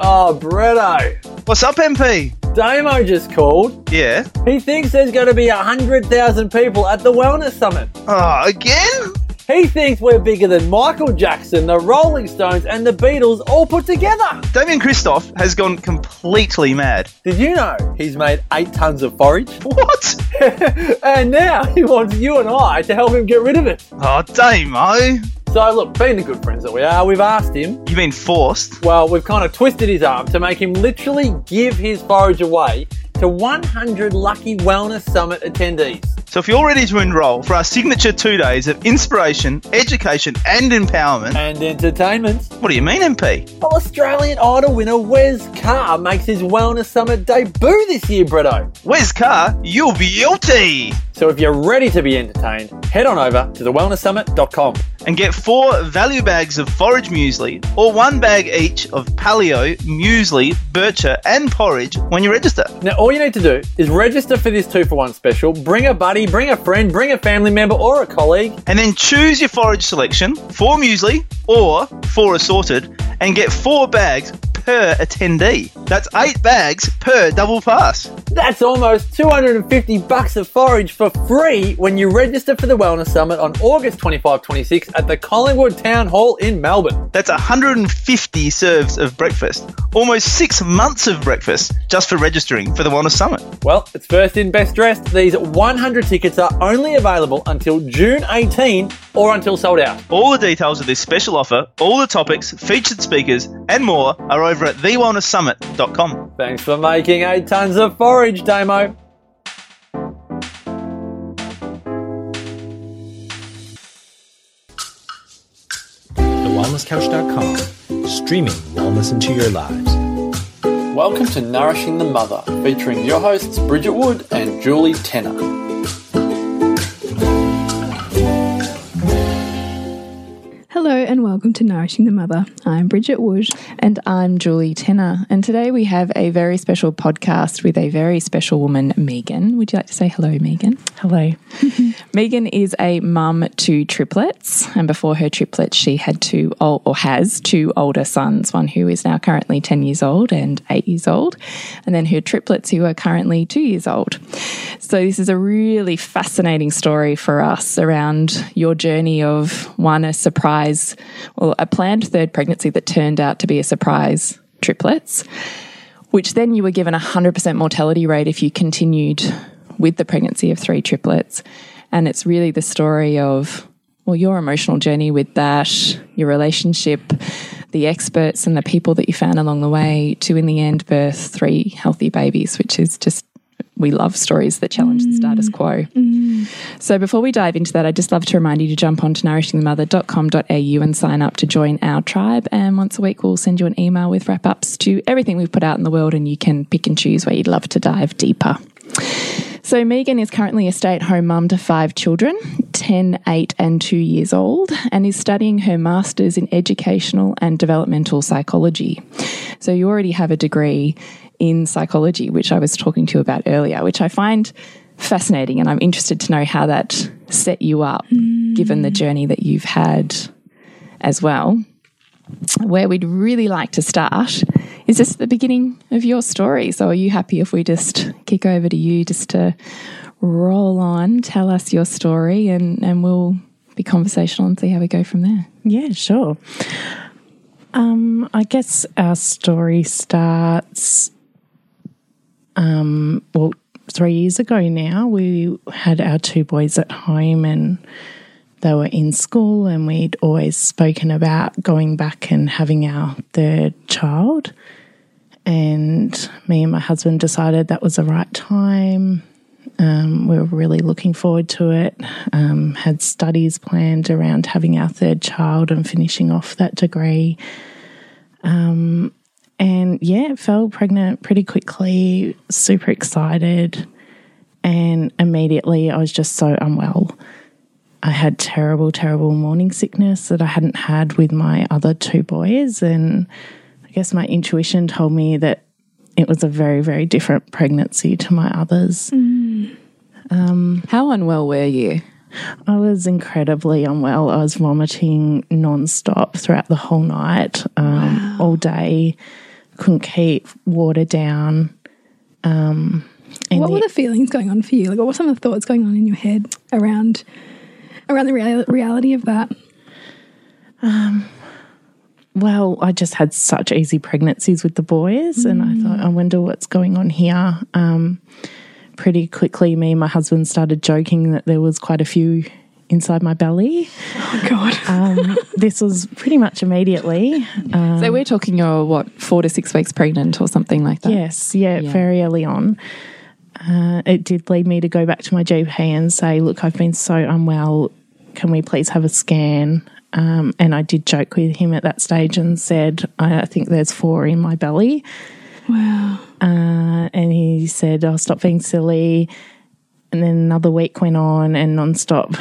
Oh, Bretto. What's up, MP? Damo just called. Yeah. He thinks there's going to be 100,000 people at the Wellness Summit. Oh, again? He thinks we're bigger than Michael Jackson, the Rolling Stones, and the Beatles all put together. Damien Christoph has gone completely mad. Did you know he's made eight tons of forage? What? and now he wants you and I to help him get rid of it. Oh, Damo. So, look, being the good friends that we are, we've asked him. You mean forced? Well, we've kind of twisted his arm to make him literally give his forage away to 100 lucky Wellness Summit attendees. So if you're ready to enrol for our signature two days of inspiration, education, and empowerment, And entertainment. what do you mean, MP? Well, Australian Idol winner Wes Carr makes his Wellness Summit debut this year, Bretto. Wes Carr, You'll be guilty. So if you're ready to be entertained, head on over to thewellnesssummit.com. And get four value bags of forage muesli or one bag each of paleo, muesli, bircher, and porridge when you register. Now, all you need to do is register for this two for one special, bring a buddy, bring a friend, bring a family member or a colleague, And then choose your forage selection, four muesli or four assorted, and get four bags per attendee. That's eight bags per double pass. That's almost 250 bucks of forage for free when you register for the Wellness Summit on August 25 26 at the Collingwood Town Hall in Melbourne. That's 150 serves of breakfast, almost six months of breakfast just for registering for the Wellness Summit. Well, it's first in, best dressed. These 100 tickets are only available until June 18 or until sold out. All the details of this special offer, all the topics, featured speakers, and more are over at thewellnesssummit.com. Thanks for making eight tons of forage, Damo. TheWellnessCouch.com, streaming wellness into your lives. Welcome to Nourishing the Mother, featuring your hosts Bridget Wood and Julie Tenner. Hello and welcome to Nourishing the Mother. I'm Bridget Wood. And I'm Julie Tenner. And today we have a very special podcast with a very special woman, Megan. Would you like to say hello, Megan? Hello. Megan is a mum to triplets. And before her triplets, she had two, ol- or has two older sons, one who is now currently 10 years old and eight years old. And then her triplets who are currently two years old. So this is a really fascinating story for us around your journey of one, a surprise, well, a planned third pregnancy that turned out to be a surprise triplets, which then you were given a 100% mortality rate if you continued with the pregnancy of three triplets. And it's really the story of, well, your emotional journey with that, your relationship, the experts and the people that you found along the way to, in the end, birth three healthy babies, which is just, we love stories that challenge the status mm. quo. Mm. So before we dive into that, I'd just love to remind you to jump on to nourishingthemother.com.au and sign up to join our tribe. And once a week, we'll send you an email with wrap ups to everything we've put out in the world, and you can pick and choose where you'd love to dive deeper. So, Megan is currently a stay at home mum to five children 10, 8, and 2 years old and is studying her master's in educational and developmental psychology. So, you already have a degree in psychology, which I was talking to you about earlier, which I find fascinating. And I'm interested to know how that set you up, given the journey that you've had as well. Where we'd really like to start is this the beginning of your story? So, are you happy if we just kick over to you just to roll on, tell us your story, and, and we'll be conversational and see how we go from there? Yeah, sure. Um, I guess our story starts, um, well, three years ago now. We had our two boys at home and they were in school, and we'd always spoken about going back and having our third child. And me and my husband decided that was the right time. Um, we were really looking forward to it. Um, had studies planned around having our third child and finishing off that degree. Um, and yeah, fell pregnant pretty quickly, super excited. And immediately I was just so unwell. I had terrible, terrible morning sickness that I hadn't had with my other two boys. And I guess my intuition told me that it was a very, very different pregnancy to my others. How unwell were you? I was incredibly unwell. I was vomiting nonstop throughout the whole night, um, all day, couldn't keep water down. Um, and what the- were the feelings going on for you? Like, what were some of the thoughts going on in your head around around the real, reality of that? Well, I just had such easy pregnancies with the boys, and I thought, I wonder what's going on here. Um, pretty quickly, me and my husband started joking that there was quite a few inside my belly. Oh God! Um, this was pretty much immediately. so we're talking you're what four to six weeks pregnant or something like that. Yes, yeah, Yeah. very early on. Uh, it did lead me to go back to my GP and say, "Look, I've been so unwell. Can we please have a scan?" Um, and I did joke with him at that stage and said, "I, think there's four in my belly." wow. Uh, and he said, "I'll stop being silly." And then another week went on, and non-stop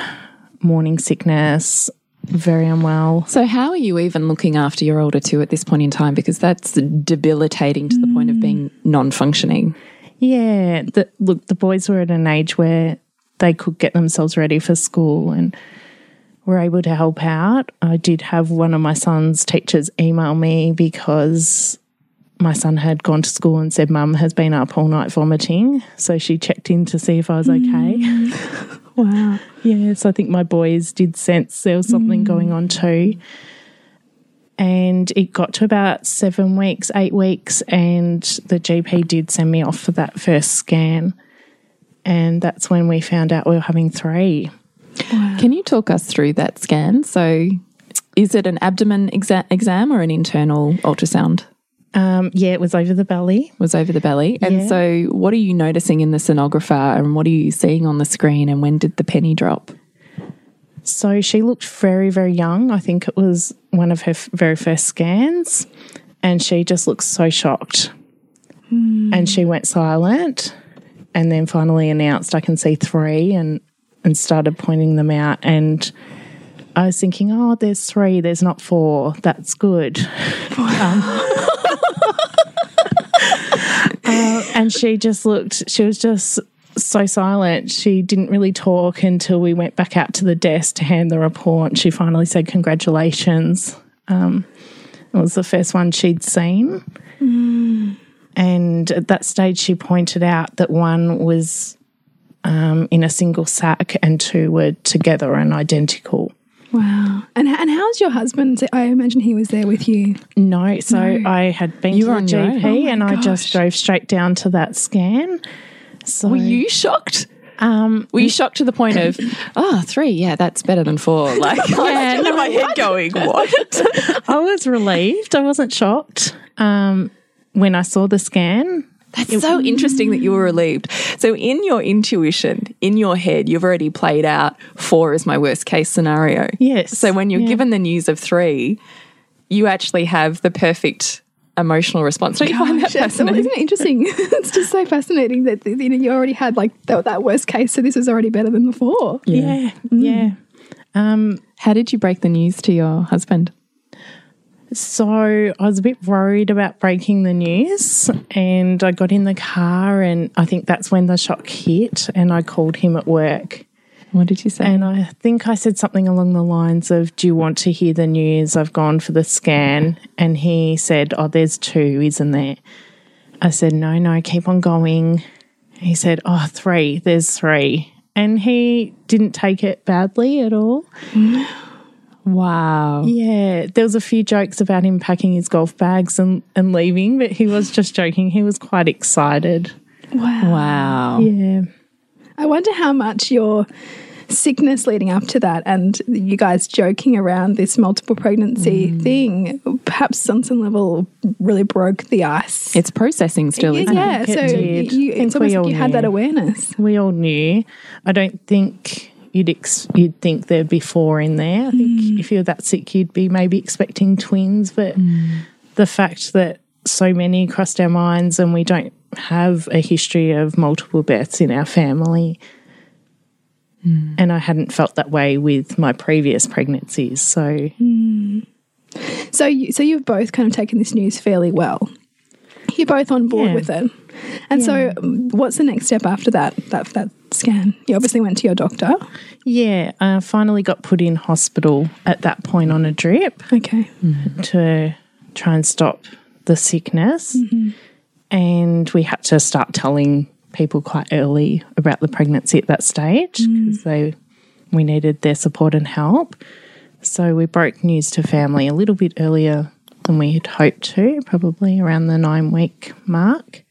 morning sickness, very unwell. So how are you even looking after your older two at this point in time? Because that's debilitating to the point of being non-functioning. Yeah, the, look, the boys were at an age where they could get themselves ready for school and were able to help out. I did have one of my son's teachers email me because my son had gone to school and said, Mum has been up all night vomiting. So she checked in to see if I was okay. Mm. Wow. Yes, I think my boys did sense there was something mm. going on too. And it got to about seven weeks, eight weeks, and the GP did send me off for that first scan. And that's when we found out we were having three. Can you talk us through that scan? So is it an abdomen exa exam or an internal ultrasound? Um, yeah, it was over the belly. Was over the belly. And Yeah. so what are you noticing in the sonographer and what are you seeing on the screen and when did the penny drop? So she looked very, very young. I think it was one of her f- very first scans. And she just looked so shocked. And she went silent and then finally announced, I can see three, and, and started pointing them out. And I was thinking, oh, there's three, there's not four. That's good. Um, uh, and she just looked, she was just so silent. She didn't really talk until we went back out to the desk to hand the report. She finally said, Congratulations. Um, it was the first one she'd seen. And at that stage, she pointed out that one was um, in a single sack and two were together and identical. Wow. And and how's your husband? I imagine he was there with you. No, so I had been You to were the? GP Oh and I just drove straight down to that scan. So, Were you shocked? Um, Were you shocked to the point of, oh, three, yeah, that's better than four? Like, yeah, no, my head going, what? I was relieved. I wasn't shocked um, when I saw the scan. That's so interesting that you were relieved. So, in your intuition, in your head, you've already played out four is my worst case scenario. Yes. So, when you're Yeah. given the news of three, you actually have the perfect emotional response. Don't you find that Gosh, that's- fascinating? Isn't it interesting? it's just so fascinating that you know you already had like that, that worst case, so this is already better than before. Yeah, yeah. um How did you break the news to your husband? So I was a bit worried about breaking the news, and I got in the car, and I think that's when the shock hit, and I called him at work. What did you say? And I think I said something along the lines of, Do you want to hear the news? I've gone for the scan. And he said, Oh, there's two, isn't there? I said, No, no, keep on going. He said, Oh, three, there's three. And he didn't take it badly at all. Mm. Wow. Yeah, there was a few jokes about him packing his golf bags and, and leaving, but he was just joking. He was quite excited. Wow. Wow. Yeah. I wonder how much your sickness leading up to that and you guys joking around this multiple pregnancy mm. thing, perhaps on some level, really broke the ice. It's processing still, yeah, isn't it? yeah. think it so did. you, it's almost we like all you had that awareness. we all knew. I don't think you'd ex- you'd think there'd be four in there. I think mm. if you're that sick, you'd be maybe expecting twins. But mm. the fact that so many crossed our minds, and we don't have a history of multiple births in our family. Mm. And I hadn't felt that way with my previous pregnancies. So, So, you, so you've both kind of taken this news fairly well. You're both on board Yeah. with it. And so, um, what's the next step after that? That that scan. You obviously went to your doctor. yeah, I finally got put in hospital at that point on a drip. Okay. to try and stop the sickness. And we had to start telling people quite early about the pregnancy at that stage because they we needed their support and help. So we broke news to family a little bit earlier than we had hoped to, probably around the nine week mark.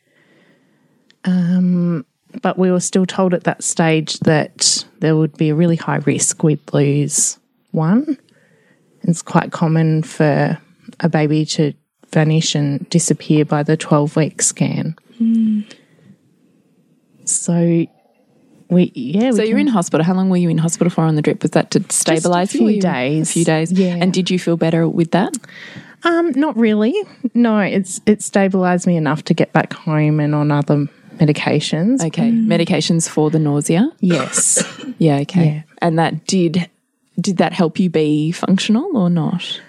Um, but we were still told at that stage that there would be a really high risk we'd lose one. It's quite common for a baby to vanish and disappear by the 12 week scan. So we, yeah. So we you're in hospital. How long were you in hospital for on the drip? Was that to stabilize you? A few you- days. A few days. Yeah. And did you feel better with that? Um, not really. No, it's it stabilized me enough to get back home and on other medications. Okay. Mm. Medications for the nausea. Yes. Yeah. Okay. Yeah. And that did did that help you be functional or not?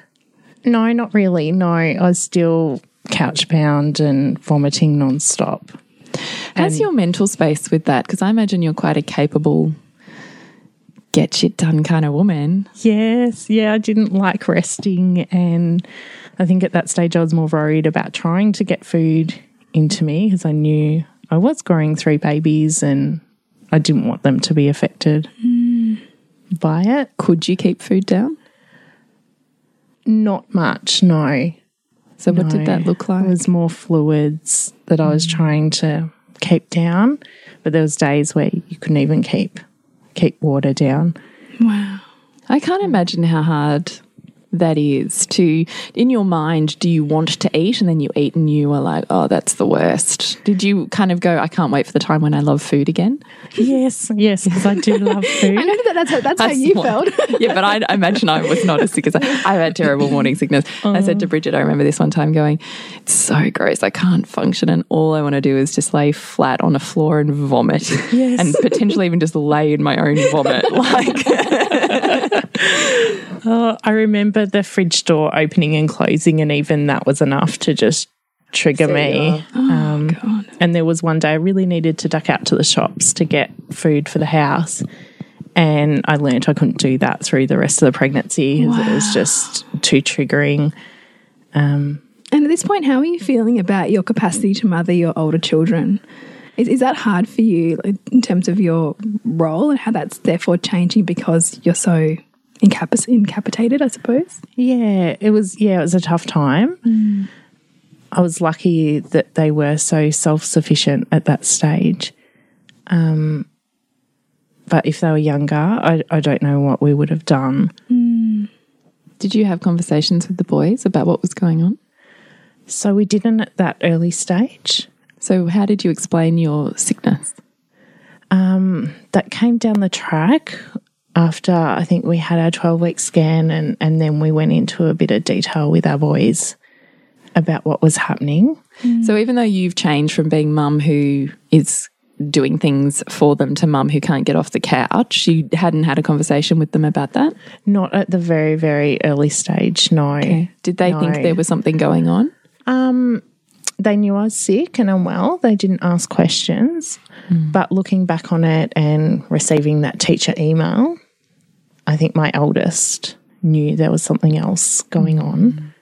no, not really. No, I was still couch bound and vomiting nonstop. How's your mental space with that? Because I imagine you're quite a capable, get shit done kind of woman. Yes, yeah, I didn't like resting. And I think at that stage I was more worried about trying to get food into me because I knew I was growing three babies and I didn't want them to be affected by it. Could you keep food down? Not much, no. So what did that look like? It was more fluids that I was mm. trying to keep down, but there was days where you couldn't even keep keep water down. Wow. I can't imagine how hard that is to in your mind do you want to eat and then you eat and you are like oh that's the worst did you kind of go i can't wait for the time when i love food again Yes, yes, because I do love food. I know that that's how, that's how you felt. yeah, but I I imagine I was not as sick as I. I've had terrible morning sickness. I said to oh. Bridget, I remember this one time going, "It's so gross. I can't function, and all I want to do is just lay flat on a floor and vomit, Yes. and potentially even just lay in my own vomit." Like, Oh, I remember the fridge door opening and closing, and even that was enough to just trigger me. um, and there was one day I really needed to duck out to the shops to get food for the house. And I learnt I couldn't do that through the rest of the pregnancy 'cause it was just too triggering. And at this point, how are you feeling about your capacity to mother your older children? Is, is that hard for you in terms of your role and how that's therefore changing because you're so incapac- incapacitated, I suppose? Yeah, it was. Yeah, it was a tough time. I was lucky that they were so self sufficient at that stage. Um, but if they were younger, I, I don't know what we would have done. did you have conversations with the boys about what was going on? So we didn't at that early stage. So, how did you explain your sickness? Um, That came down the track after I think we had our 12 week scan, and, and then we went into a bit of detail with our boys about what was happening. Mm. So even though you've changed from being mum who is doing things for them to mum who can't get off the couch, you hadn't had a conversation with them about that? Not at the very, very early stage, no. Did they think there was something going on? Um, they knew I was sick and unwell. They didn't ask questions. Hmm. But looking back on it and receiving that teacher email, I think my eldest knew there was something else going on.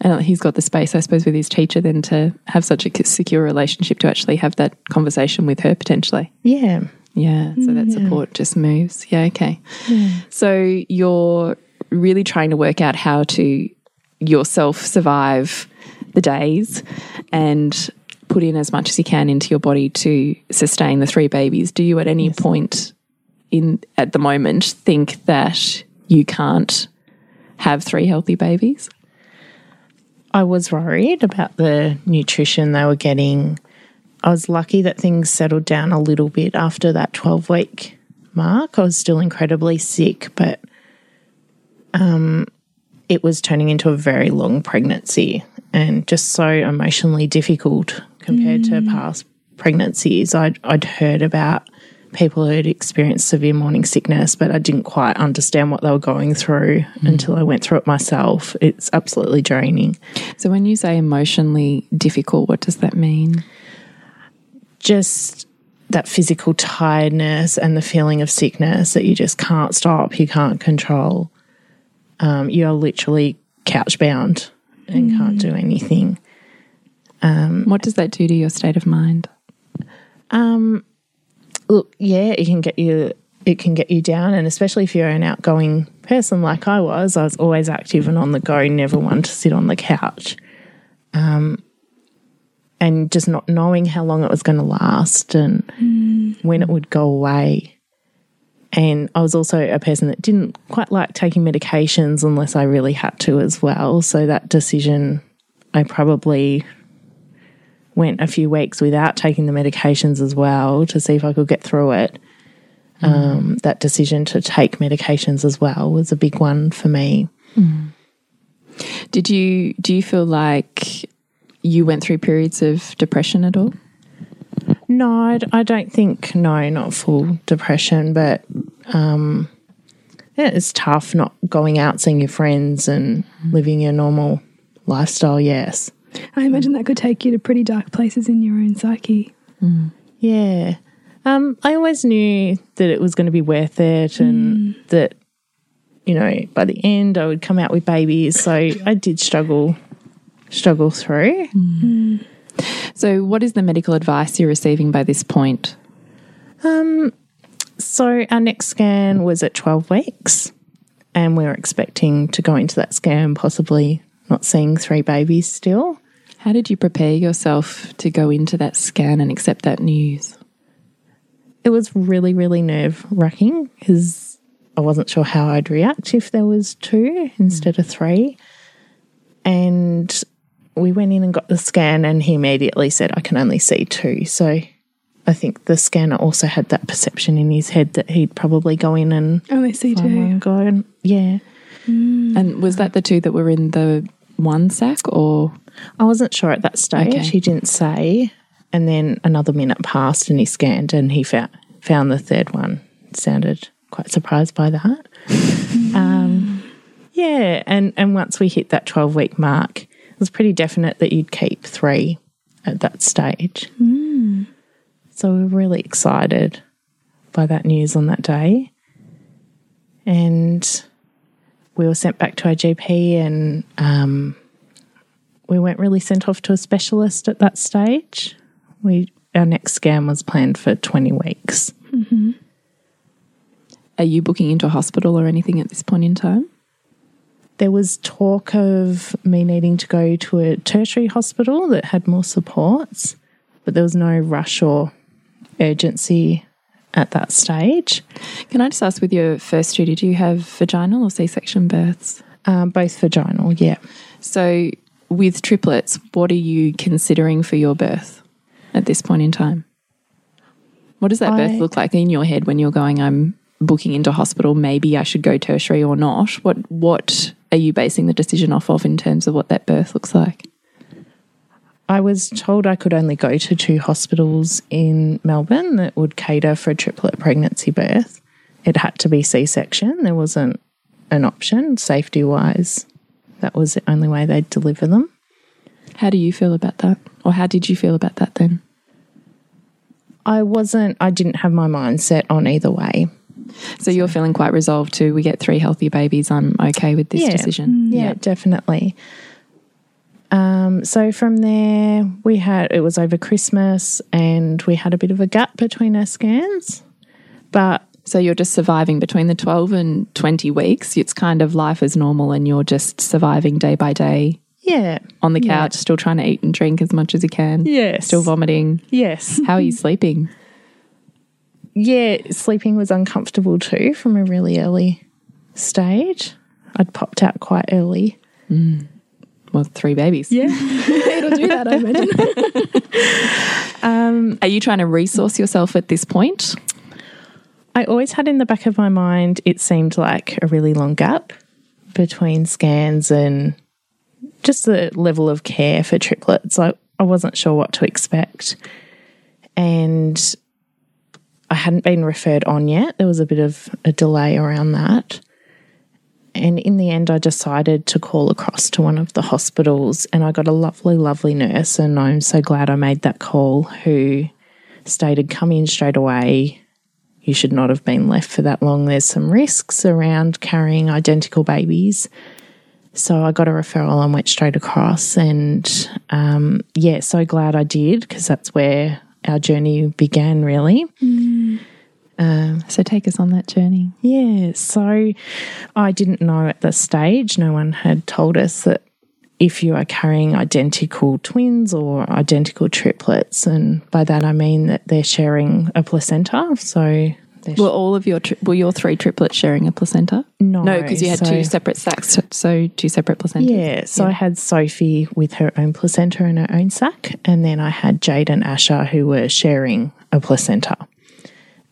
And he's got the space, I suppose, with his teacher then to have such a secure relationship to actually have that conversation with her potentially. Yeah. Yeah, so that mm, support just moves. Yeah, okay. So you're really trying to work out how to yourself survive the days and put in as much as you can into your body to sustain the three babies. Do you at any point in at the moment think that you can't have three healthy babies? I was worried about the nutrition they were getting. I was lucky that things settled down a little bit after that 12 week mark. I was still incredibly sick, but um, it was turning into a very long pregnancy and just so emotionally difficult compared to past pregnancies. I'd, I'd heard about people who had experienced severe morning sickness, but I didn't quite understand what they were going through mm. until I went through it myself. It's absolutely draining. So when you say emotionally difficult, what does that mean? just that physical tiredness and the feeling of sickness that you just can't stop, you can't control. Um, you are literally couch bound and mm. can't do anything. Um, what does that do to your state of mind? Um, Look, yeah, it can get you it can get you down and especially if you're an outgoing person like I was, I was always active and on the go, never one to sit on the couch. Um and just not knowing how long it was going to last and when it would go away. And I was also a person that didn't quite like taking medications unless I really had to as well. So that decision, I probably went a few weeks without taking the medications as well to see if I could get through it. Um, that decision to take medications as well was a big one for me. Did you do you feel like you went through periods of depression at all? No, I don't think, no, not full depression, but um, yeah, it's tough not going out, seeing your friends, and living your normal lifestyle, yes. I imagine that could take you to pretty dark places in your own psyche. Mm. Yeah. Um, I always knew that it was going to be worth it and mm. that, you know, by the end I would come out with babies. So I did struggle struggle through. Mm. So, what is the medical advice you're receiving by this point? Um, so our next scan was at 12 weeks and we were expecting to go into that scan possibly not seeing three babies still. How did you prepare yourself to go into that scan and accept that news? It was really, really nerve wracking because I wasn't sure how I'd react if there was two instead of three. And we went in and got the scan, and he immediately said, I can only see two. So I think the scanner also had that perception in his head that he'd probably go in and oh, Only see two. go, and yeah. And was that the two that were in the one sack or I wasn't sure at that stage. Okay. He didn't say. And then another minute passed and he scanned and he found, found the third one. Sounded quite surprised by that. um, yeah. And, and once we hit that 12 week mark, it was pretty definite that you'd keep three at that stage. So we were really excited by that news on that day. And we were sent back to our GP and um, we weren't really sent off to a specialist at that stage. We our next scan was planned for twenty weeks. are you booking into a hospital or anything at this point in time? There was talk of me needing to go to a tertiary hospital that had more supports, but there was no rush or urgency at that stage. Can I just ask with your first two, did you have vaginal or C section births? Um, both vaginal, yeah. So, with triplets, what are you considering for your birth at this point in time? What does that birth look like in your head when you're going, I'm booking into hospital, maybe I should go tertiary or not? What what are you basing the decision off of in terms of what that birth looks like? I was told I could only go to two hospitals in Melbourne that would cater for a triplet pregnancy birth. It had to be C section. There wasn't an option safety wise. That was the only way they'd deliver them. How do you feel about that? Or how did you feel about that then? I wasn't, I didn't have my mind set on either way. So you're feeling quite resolved to we get three healthy babies. I'm okay with this Yeah. decision. Yeah, definitely. Um, so from there, we had it was over Christmas, and we had a bit of a gap between our scans, but So you're just surviving between the 12 and 20 weeks. It's kind of life as normal and you're just surviving day by day yeah, on the Yeah. couch, still trying to eat and drink as much as you can. Yes. Still vomiting. yes, How are you sleeping? yeah. Sleeping was uncomfortable too from a really early stage. I'd popped out quite early. Mm. Well, three babies. Yeah, It'll do that, I imagine. Um, are you trying to resource yourself at this point? I always had in the back of my mind it seemed like a really long gap between scans and just the level of care for triplets. I, I wasn't sure what to expect. And I hadn't been referred on yet. There was a bit of a delay around that. And in the end, I decided to call across to one of the hospitals, and I got a lovely, lovely nurse. And I'm so glad I made that call who stated, Come in straight away you should not have been left for that long. There's some risks around carrying identical babies. So I got a referral and went straight across. And um, yeah, so glad I did because that's where our journey began, really. So take us on that journey. Yeah, so I didn't know at the stage, no one had told us that if you are carrying identical twins or identical triplets, and by that I mean that they're sharing a placenta. So Were all of your tri- were your three triplets sharing a placenta? No, no, because you had so- two separate sacs, so two separate placentas. Yeah, so I had Sophie with her own placenta and her own sac, and then I had Jade and Asha who were sharing a placenta,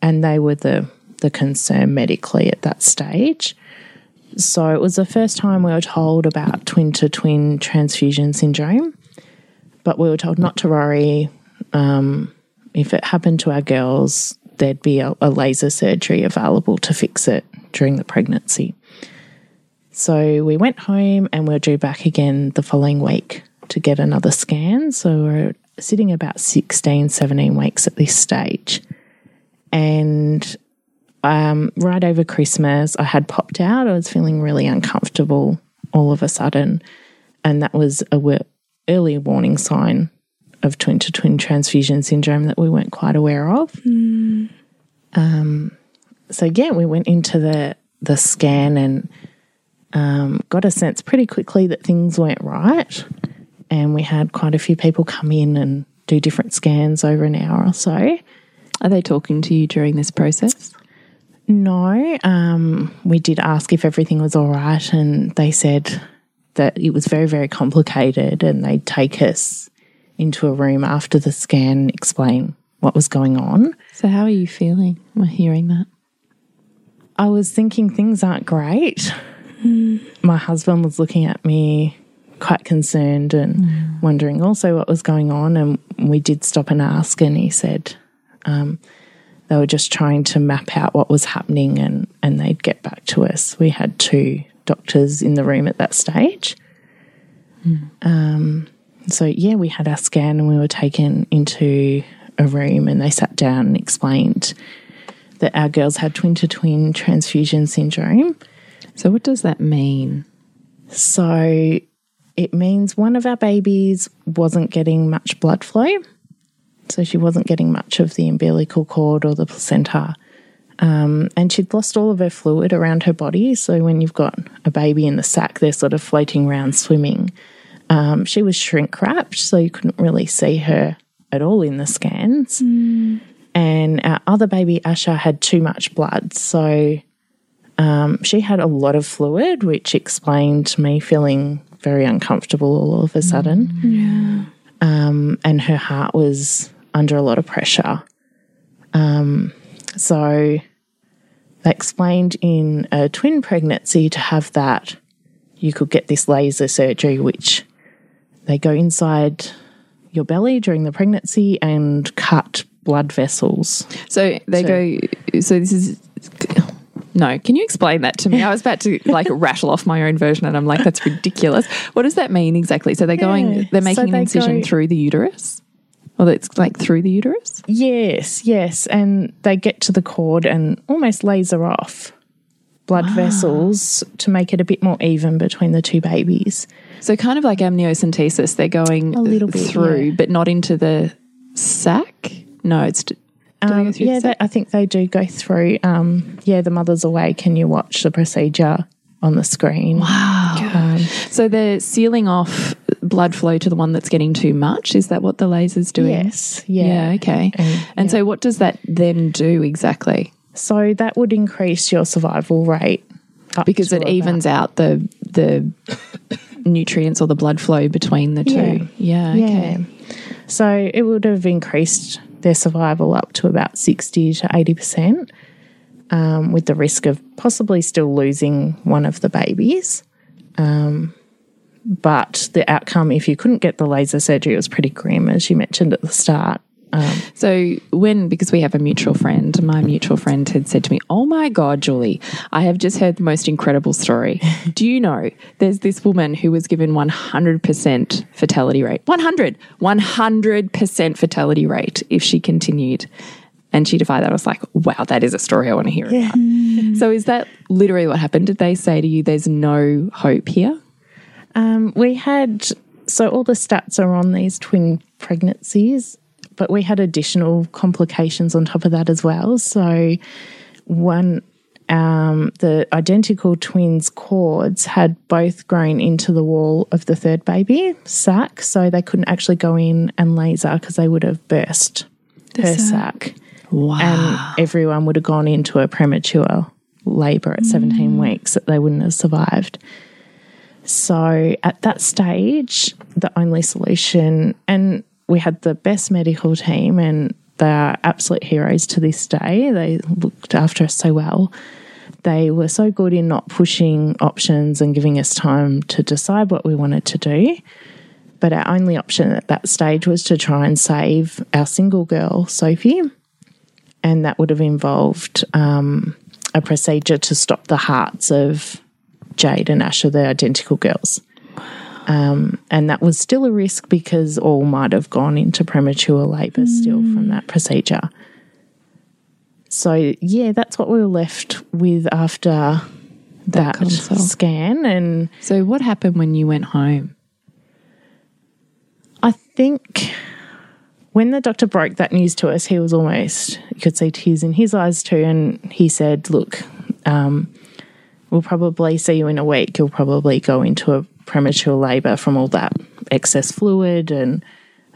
and they were the the concern medically at that stage. So it was the first time we were told about twin to twin transfusion syndrome, but we were told not to worry. Um, if it happened to our girls, there'd be a, a laser surgery available to fix it during the pregnancy. So we went home and we're due back again the following week to get another scan. So we're sitting about 16, 17 weeks at this stage. And um, right over Christmas, I had popped out. I was feeling really uncomfortable all of a sudden. And that was a early warning sign of twin to twin transfusion syndrome that we weren't quite aware of. Um, so yeah, we went into the the scan and um, got a sense pretty quickly that things weren't right. And we had quite a few people come in and do different scans over an hour or so. Are they talking to you during this process? No, um, we did ask if everything was all right, and they said that it was very, very complicated, and they'd take us into a room after the scan explain what was going on. So how are you feeling when hearing that? I was thinking things aren't great. My husband was looking at me quite concerned and wondering also what was going on. And we did stop and ask, and he said um, they were just trying to map out what was happening and, and they'd get back to us. We had two doctors in the room at that stage. Um, so, yeah, we had our scan and we were taken into a room and they sat down and explained that our girls had twin to twin transfusion syndrome. So what does that mean? So it means one of our babies wasn't getting much blood flow. So she wasn't getting much of the umbilical cord or the placenta. Um, and she'd lost all of her fluid around her body. So when you've got a baby in the sack, they're sort of floating around swimming. Um, she was shrink wrapped, so you couldn't really see her at all in the scans. And our other baby, Asha, had too much blood. So um, she had a lot of fluid, which explained me feeling very uncomfortable all of a sudden. Um, and her heart was under a lot of pressure. Um, so they explained in a twin pregnancy to have that, you could get this laser surgery, which they go inside your belly during the pregnancy and cut blood vessels. So they go. So this is. No, can you explain that to me? I was about to like rattle off my own version, and I'm like, that's ridiculous. What does that mean exactly? So they're Yeah. going, they're So making an incision go- through the uterus, or it's like through the uterus. Yes, yes. And they get to the cord and almost laser off blood vessels to make it a bit more even between the two babies. So kind of like amniocentesis, they're going A little bit, through, yeah. but not into the sac. No, it's. Um, yeah, the they. I think they do go through. Um, yeah, the mother's awake and you watch the procedure on the screen. Wow. So they're sealing off blood flow to the one that's getting too much. Is that what the laser's doing? Yes, yeah. Yeah. Okay. And- And so, what does that then do exactly? So that would increase your survival rate Because it about- evens out the the nutrients or the blood flow between the two. Yeah. okay. Yeah. So it would have increased their survival up to about 60 to 80%, um, with the risk of possibly still losing one of the babies. Um, but the outcome, if you couldn't get the laser surgery, was pretty grim, as you mentioned at the start. Um, so when because we have a mutual friend, my mutual friend had said to me, "Oh my god, Julie, I have just heard the most incredible story. Do you know there's this woman who was given 100% fatality rate. 100 100% fatality rate if she continued." And she defied that. I was like, "Wow, that is a story I want to hear about." So is that literally what happened? Did they say to you there's no hope here? Um, we had so all the stats are on these twin pregnancies, but we had additional complications on top of that as well. So one um, the identical twins cords had both grown into the wall of the third baby sac, so they couldn't actually go in and laser because they would have burst her sac. Wow. And everyone would have gone into a premature labour at 17 weeks that they wouldn't have survived. So at that stage, the only solution, and we had the best medical team, and they are absolute heroes to this day. They looked after us so well. They were so good in not pushing options and giving us time to decide what we wanted to do. But our only option at that stage was to try and save our single girl, Sophie. And that would have involved um, a procedure to stop the hearts of Jade and Asha, the identical girls. Um, and that was still a risk because all might have gone into premature labour still from that procedure. So, yeah, that's what we were left with after that, consult. scan. And so, what happened when you went home? I think when the doctor broke that news to us, he was almost, you could see tears in his eyes too. And he said, Look, um, we'll probably see you in a week. You'll probably go into a premature labour from all that excess fluid. And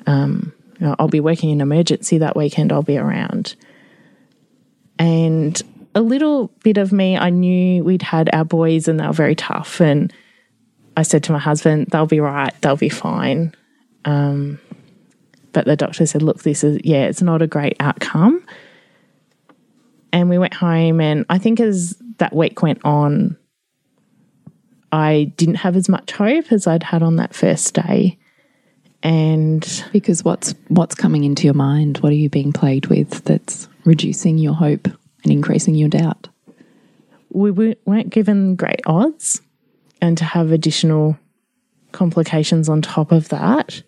um, you know, I'll be working in emergency that weekend. I'll be around. And a little bit of me, I knew we'd had our boys and they were very tough. And I said to my husband, they'll be right, they'll be fine. Um, but the doctor said, look, this is, yeah, it's not a great outcome. And we went home, and I think as that week went on, I didn't have as much hope as I'd had on that first day. And Because what's what's coming into your mind? What are you being plagued with that's reducing your hope and increasing your doubt? we we weren't given great odds, and to have additional complications on top of that,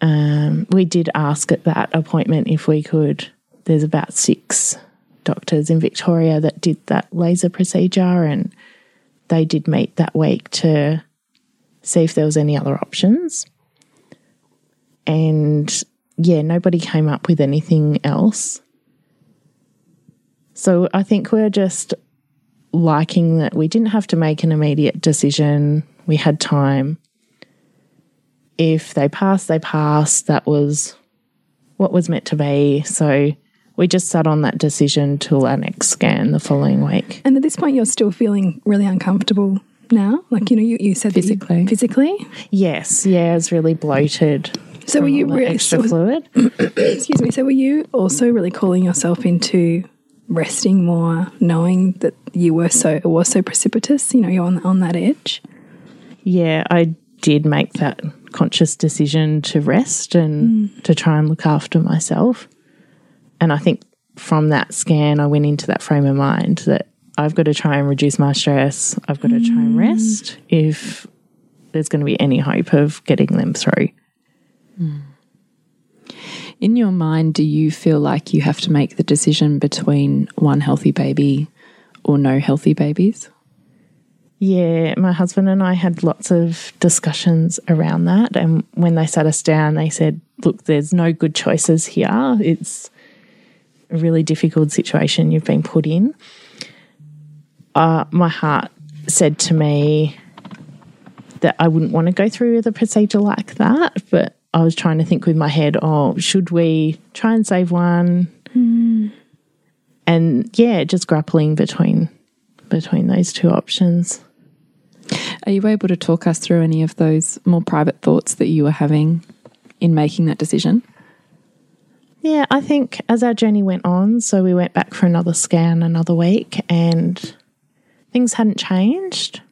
um, we did ask at that appointment if we could. There's about six doctors in Victoria that did that laser procedure, and they did meet that week to see if there was any other options. And yeah, nobody came up with anything else. So I think we're just liking that we didn't have to make an immediate decision. We had time. If they passed, they passed. That was what was meant to be. So we just sat on that decision till our next scan the following week. And at this point, you're still feeling really uncomfortable now. Like you know, you, you said that you- Physically. physically. Yes, yeah, I was really bloated. So were you really? extra so- fluid? excuse me. So were you also really calling yourself into resting more, knowing that you were so it was so precipitous? You know, you're on on that edge. Yeah, I did make that conscious decision to rest and mm. to try and look after myself. And I think from that scan, I went into that frame of mind that I've got to try and reduce my stress. I've got to try and mm. rest if there's going to be any hope of getting them through. Mm. In your mind, do you feel like you have to make the decision between one healthy baby or no healthy babies? Yeah, my husband and I had lots of discussions around that. And when they sat us down, they said, Look, there's no good choices here. It's a really difficult situation you've been put in. Uh, my heart said to me that I wouldn't want to go through a procedure like that. But I was trying to think with my head, oh, should we try and save one? And yeah, just grappling between between those two options. Are you able to talk us through any of those more private thoughts that you were having in making that decision? Yeah, I think as our journey went on, so we went back for another scan another week and things hadn't changed.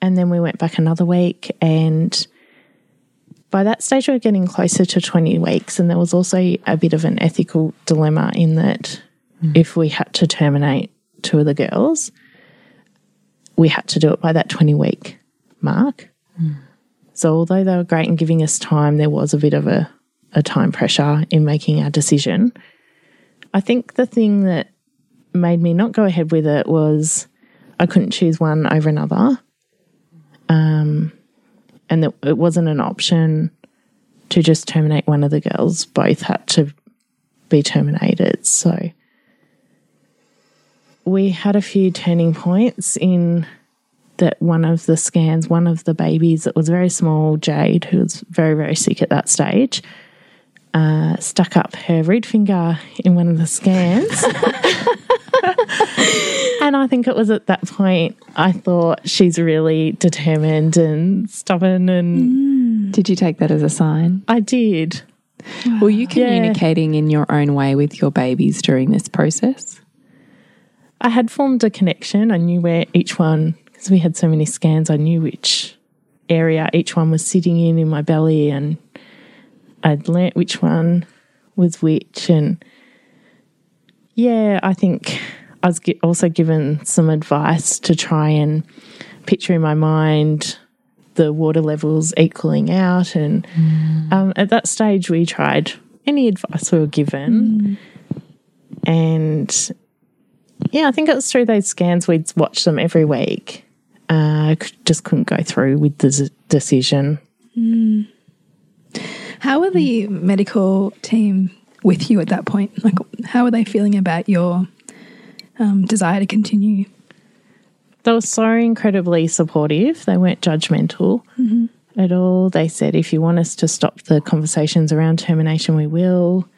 And then we went back another week and by that stage we were getting closer to 20 weeks and there was also a bit of an ethical dilemma in that mm. if we had to terminate two of the girls, we had to do it by that 20 week mark. Mm. So although they were great in giving us time, there was a bit of a, a time pressure in making our decision. I think the thing that made me not go ahead with it was I couldn't choose one over another. Um, and that it wasn't an option to just terminate one of the girls. Both had to be terminated. So we had a few turning points in that one of the scans, one of the babies that was very small, Jade, who was very, very sick at that stage, uh, stuck up her root finger in one of the scans. and I think it was at that point I thought she's really determined and stubborn, and Did you take that as a sign? I did. Were you communicating in your own way with your babies during this process? I had formed a connection. I knew where each one, because we had so many scans, I knew which area each one was sitting in in my belly, and I'd learnt which one was which. And yeah, I think I was also given some advice to try and picture in my mind the water levels equaling out. And um, at that stage, we tried any advice we were given. And yeah, I think it was through those scans we'd watch them every week. Uh, just couldn't go through with the z- decision. How were the medical team with you at that point? Like, how were they feeling about your um, desire to continue? They were so incredibly supportive. They weren't judgmental at all. They said, if you want us to stop the conversations around termination, we will.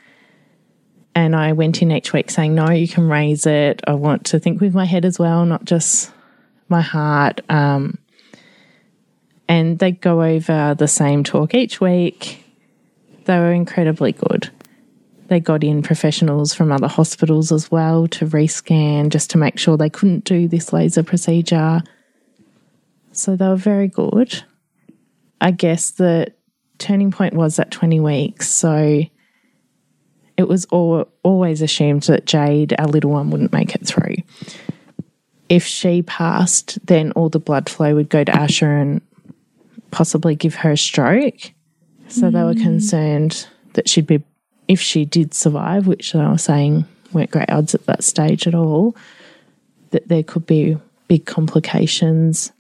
And I went in each week saying, no, you can raise it. I want to think with my head as well, not just my heart. Um, and they go over the same talk each week. They were incredibly good. They got in professionals from other hospitals as well to rescan just to make sure they couldn't do this laser procedure. So they were very good. I guess the turning point was at 20 weeks. So it was al- always assumed that Jade, our little one, wouldn't make it through. If she passed, then all the blood flow would go to Asha and possibly give her a stroke. So they were concerned that she'd be, if she did survive, which they were saying weren't great odds at that stage at all, that there could be big complications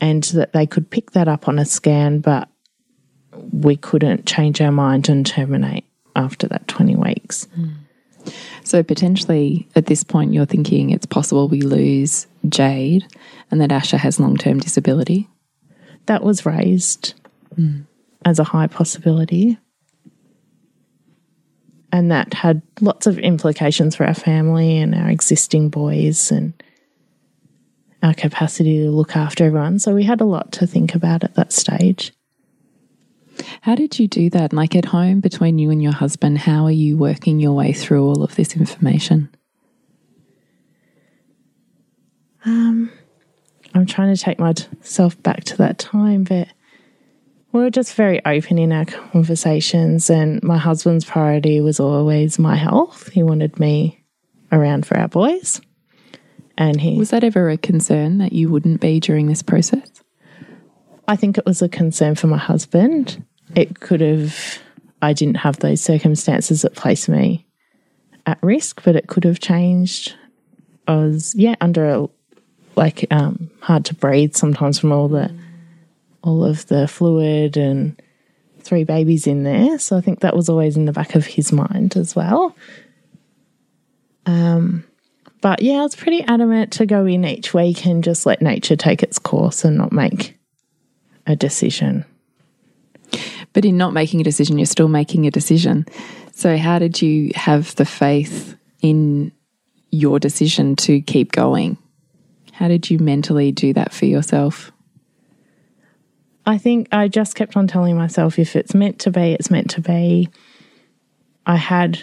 and that they could pick that up on a scan, but we couldn't change our mind and terminate after that 20 weeks. Mm. So potentially at this point, you're thinking it's possible we lose Jade and that Asha has long term disability. That was raised mm. As a high possibility. And that had lots of implications for our family and our existing boys and our capacity to look after everyone. So we had a lot to think about at that stage. How did you do that? Like at home between you and your husband, how are you working your way through all of this information? Um, I'm trying to take myself back to that time, but we were just very open in our conversations. And my husband's priority was always my health. He wanted me around for our boys. And he Was that ever a concern that you wouldn't be during this process? I think it was a concern for my husband. It could have, I didn't have those circumstances that placed me at risk, but it could have changed. I was, yeah, under a, like, um, hard to breathe sometimes from all the, all of the fluid and three babies in there. So I think that was always in the back of his mind as well. Um, but yeah, I was pretty adamant to go in each week and just let nature take its course and not make a decision. But in not making a decision, you're still making a decision. So, how did you have the faith in your decision to keep going? How did you mentally do that for yourself? I think I just kept on telling myself if it's meant to be, it's meant to be. I had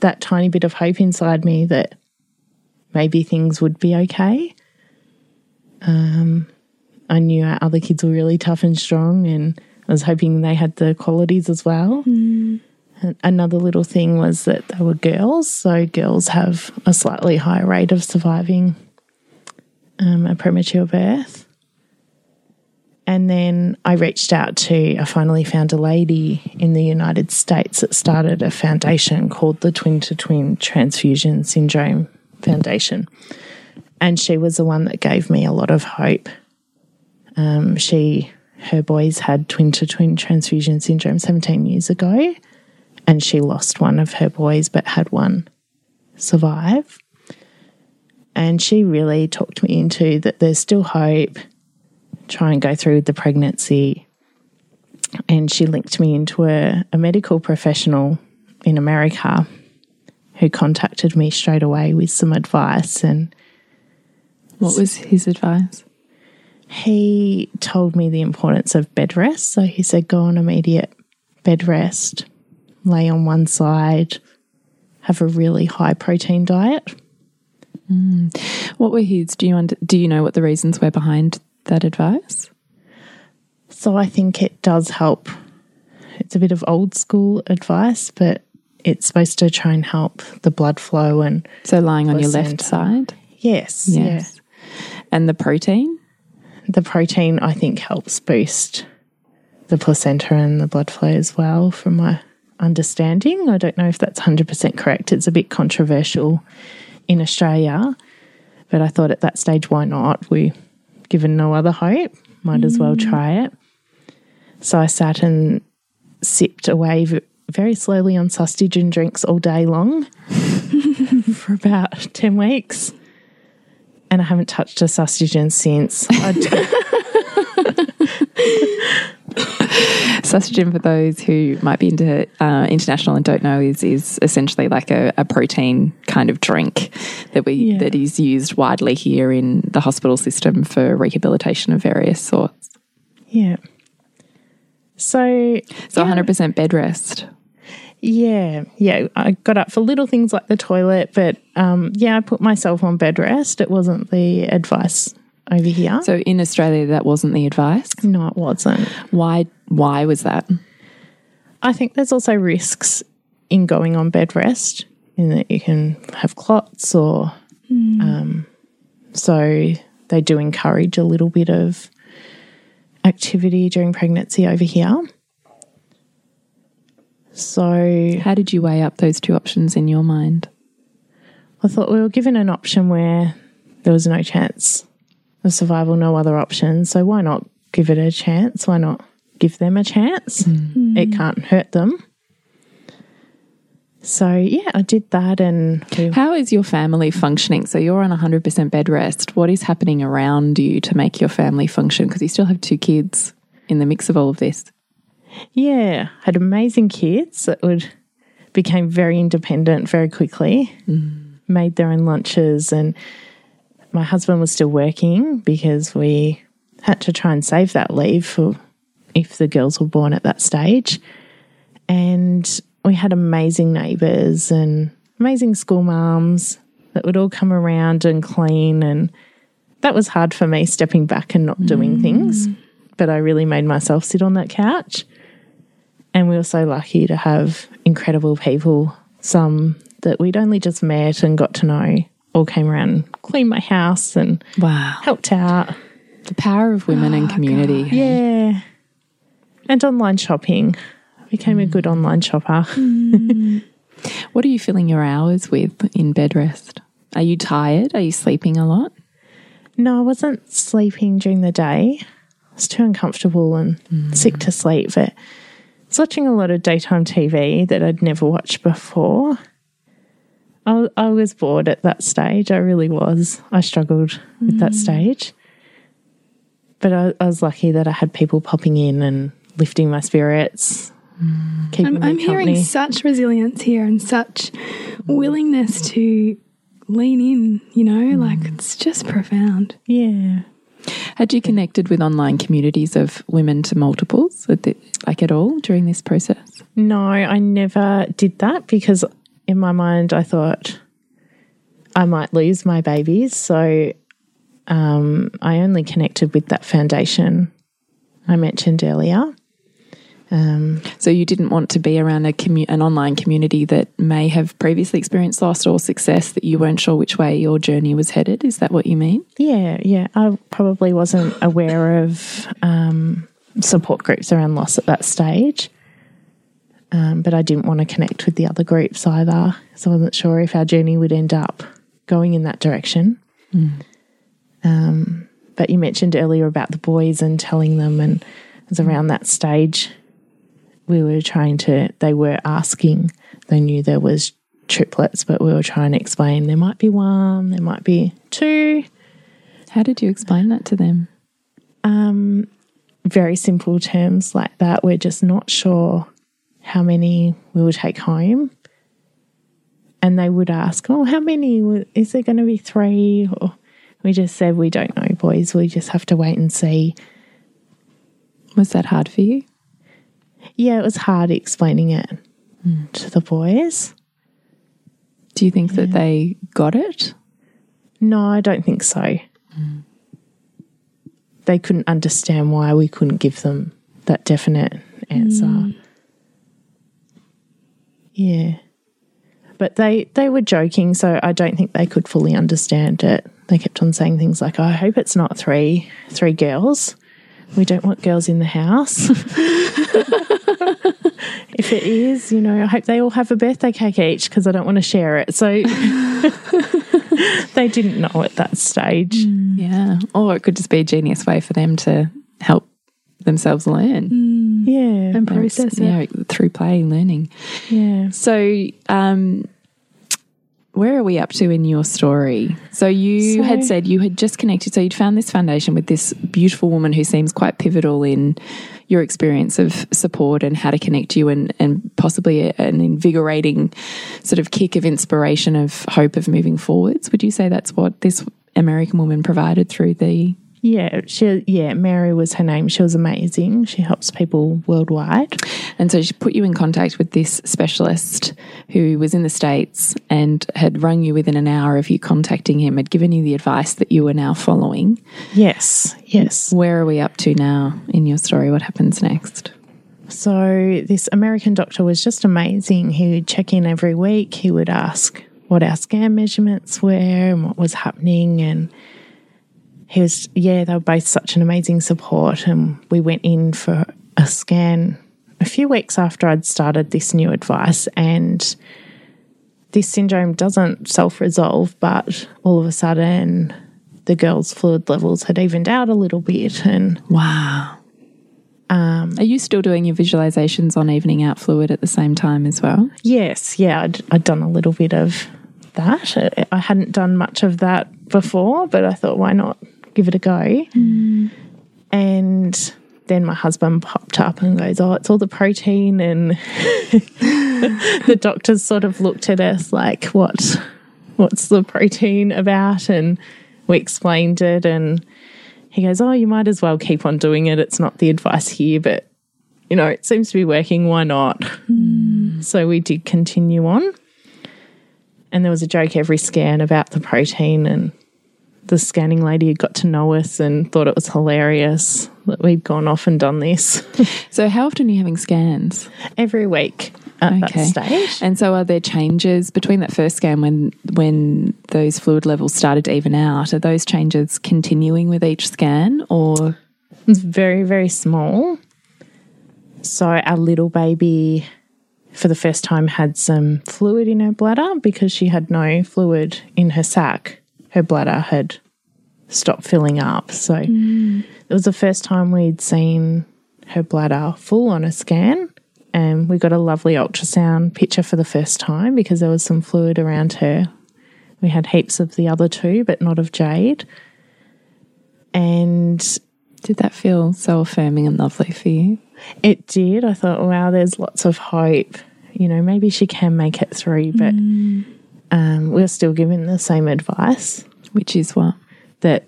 that tiny bit of hope inside me that maybe things would be okay. Um, I knew our other kids were really tough and strong, and I was hoping they had the qualities as well. And Another little thing was that they were girls, so girls have a slightly higher rate of surviving um, a premature birth. And then I reached out to, I finally found a lady in the United States that started a foundation called the Twin to Twin Transfusion Syndrome Foundation. And she was the one that gave me a lot of hope. Um, she her boys had twin to twin transfusion syndrome 17 years ago, and she lost one of her boys but had one survive. And she really talked me into that there's still hope, try and go through the pregnancy. And she linked me into a, a medical professional in America who contacted me straight away with some advice and What was his advice? he told me the importance of bed rest. So he said, go on immediate bed rest, lay on one side, have a really high protein diet. Mm. What were his? Do you under, do you know what the reasons were behind that advice? So I think it does help. It's a bit of old school advice, but it's supposed to try and help the blood flow and So lying on your left side. yes, Yes. And the protein. The protein I think helps boost the placenta and the blood flow as well from my understanding. I don't know if that's 100% correct. It's a bit controversial in Australia, but I thought at that stage why not? We given no other hope, might as well mm. try it. So I sat and sipped away v- very slowly on sustagen drinks all day long for about 10 weeks. And I haven't touched a sustagen since. Sustagen, for those who might be into uh, international and don't know, is is essentially like a, a protein kind of drink that we Yeah. that is used widely here in the hospital system for rehabilitation of various sorts. yeah. So, So 100% bed rest. yeah, yeah, I got up for little things like the toilet, but um, yeah, I put myself on bed rest. It wasn't the advice over here. So in Australia, that wasn't the advice. no, it wasn't. Why? Why was that? I think there's also risks in going on bed rest in that you can have clots or um, so they do encourage a little bit of activity during pregnancy over here. So How did you weigh up those two options in your mind? I thought we were given an option where there was no chance of survival, no other option. So why not give it a chance? Why not give them a chance? Mm. It can't hurt them. So yeah, I did that, and we, How is your family functioning? So you're on 100% bed rest. What is happening around you to make your family function? Because you still have two kids in the mix of all of this. yeah, had amazing kids that would became very independent very quickly, mm. made their own lunches, and my husband was still working because we had to try and save that leave for if the girls were born at that stage. And we had amazing neighbours and amazing school mums that would all come around and clean. And that was hard for me stepping back and not doing mm. things. But I really made myself sit on that couch. And we were so lucky to have incredible people, some that we'd only just met and got to know, all came around and cleaned my house and Wow. helped out. The power of women and oh, community. Yeah. And online shopping. I became a good online shopper. What are you filling your hours with in bed rest? Are you tired? Are you sleeping a lot? No, I wasn't sleeping during the day. I was too uncomfortable and mm. sick to sleep. But I was watching a lot of daytime TV that I'd never watched before. I, I was bored at that stage. I really was. I struggled with that mm. stage. But I, I was lucky that I had people popping in and lifting my spirits, mm. keeping I'm, me I'm hearing such resilience here and such willingness to lean in, you know, mm. like it's just profound. yeah. Had you connected with online communities of women to multiples, like at all during this process? No, I never did that because in my mind I thought I might lose my babies. So um, I only connected with that foundation I mentioned earlier. So you didn't want to be around a commu- an online community that may have previously experienced loss or success that you weren't sure which way your journey was headed. Is that what you mean? Yeah, yeah. I probably wasn't aware of um, support groups around loss at that stage. Um, but I didn't want to connect with the other groups either. So I wasn't sure if our journey would end up going in that direction. Um, but you mentioned earlier about the boys and telling them, and it was around that stage. We were trying to, they were asking, they knew there was triplets, but we were trying to explain there might be one, there might be two. How did you explain that to them? Um, very simple terms like that. We're just not sure how many we will take home. And they would ask, Oh, how many? Is there going to be three? Or we just said, We don't know, boys. We just have to wait and see. Was that hard for you? Yeah, it was hard explaining it to the boys. Do you think that they got it? No, I don't think so. Mm. They couldn't understand why we couldn't give them that definite answer. Mm. Yeah. But they, they were joking, so I don't think they could fully understand it. They kept on saying things like, I hope it's not three three girls. We don't want girls in the house. if it is, you know, I hope they all have a birthday cake each because I don't want to share it. So they didn't know at that stage. Yeah. Or it could just be a genius way for them to help themselves learn. Yeah. and process it. Yeah, through play and learning. Yeah. So, um, where are we up to in your story? So, you So- had said you had just connected, so you'd found this foundation with this beautiful woman who seems quite pivotal in your experience of support and how to connect you, and, and possibly a- an invigorating sort of kick of inspiration, of hope of moving forwards. Would you say that's what this American woman provided through the Yeah, she yeah, Mary was her name. She was amazing. She helps people worldwide. And so she put you in contact with this specialist who was in the States and had rung you within an hour of you contacting him, had given you the advice that you were now following. Yes, yes. Where are we up to now in your story? What happens next? So this American doctor was just amazing. He would check in every week. He would ask what our scan measurements were and what was happening and he was yeah, they were both such an amazing support and we went in for a scan a few weeks after I'd started this new advice and this syndrome doesn't self-resolve but all of a sudden the girl's fluid levels had evened out a little bit and Wow. Um, are you still doing your visualizations on evening out fluid at the same time as well? Yes, yeah, I'd, I'd done a little bit of that. I- I hadn't done much of that before, but I thought, why not give it a go? Mm. And then my husband popped up and goes, Oh, it's all the protein. And the doctors sort of looked at us like, What? What's the protein about? And we explained it. And he goes, Oh, you might as well keep on doing it. It's not the advice here, but you know, it seems to be working. Why not? Mm. So we did continue on. And there was a joke every scan about the protein, and the scanning lady had got to know us and thought it was hilarious that we'd gone off and done this So, how often are you having scans? every week at that stage. And so, are there changes between that first scan when when those fluid levels started to even out? Are those changes continuing with each scan, or It's very, very small. So our little baby, for the first time, had some fluid in her bladder because she had no fluid in her sac. Her bladder had stopped filling up. So mm. it was the first time we'd seen her bladder full on a scan. And we got a lovely ultrasound picture for the first time because there was some fluid around her. We had heaps of the other two, but not of Jade. And did that feel so affirming and lovely for you? It did. I thought, wow, there's lots of hope. You know, maybe she can make it through, but mm. Um, we're still given the same advice Which is what? that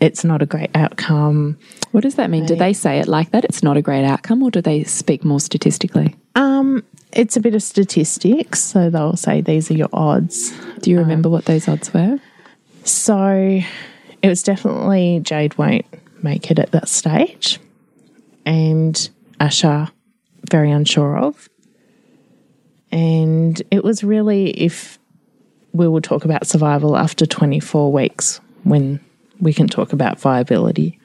it's not a great outcome. What does that mean? Do they say it like that? It's not a great outcome, or do they speak more statistically? Um, it's a bit of statistics, so they'll say these are your odds. Do you remember what those odds were? So it was definitely Jade won't make it at that stage, and Asha very unsure of. And it was really if we will talk about survival after 24 weeks when we can talk about viability.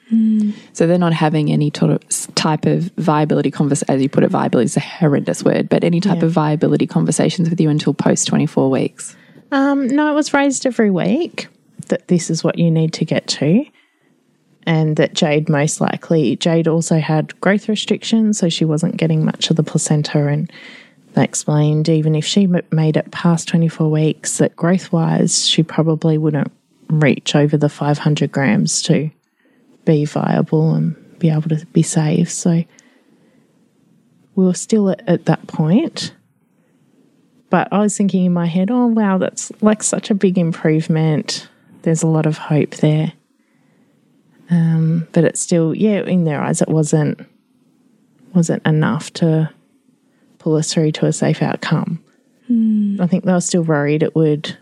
So they're not having any type of viability conversation, as you put it, viability is a horrendous word, but any type Yeah. of viability conversations with you until post 24 weeks. Um, no, it was raised every week that this is what you need to get to. and that Jade most likely, Jade also had growth restrictions, so she wasn't getting much of the placenta. And they explained even if she made it past 24 weeks, that growth wise, she probably wouldn't reach over the 500 grams to be viable and be able to be safe. So we were still at, at that point. But I was thinking in my head, oh, wow, that's like such a big improvement. There's a lot of hope there. Um, but it's still, yeah, in their eyes, it wasn't wasn't enough to pull us through to a safe outcome. I think they were still worried it would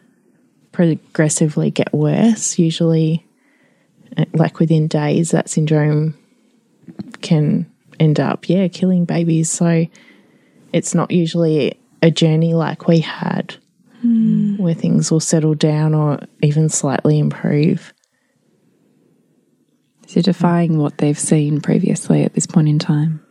progressively get worse. Usually, uh, like within days, that syndrome can end up, yeah, killing babies. So it's not usually a journey like we had where things will settle down or even slightly improve. So defying what they've seen previously at this point in time.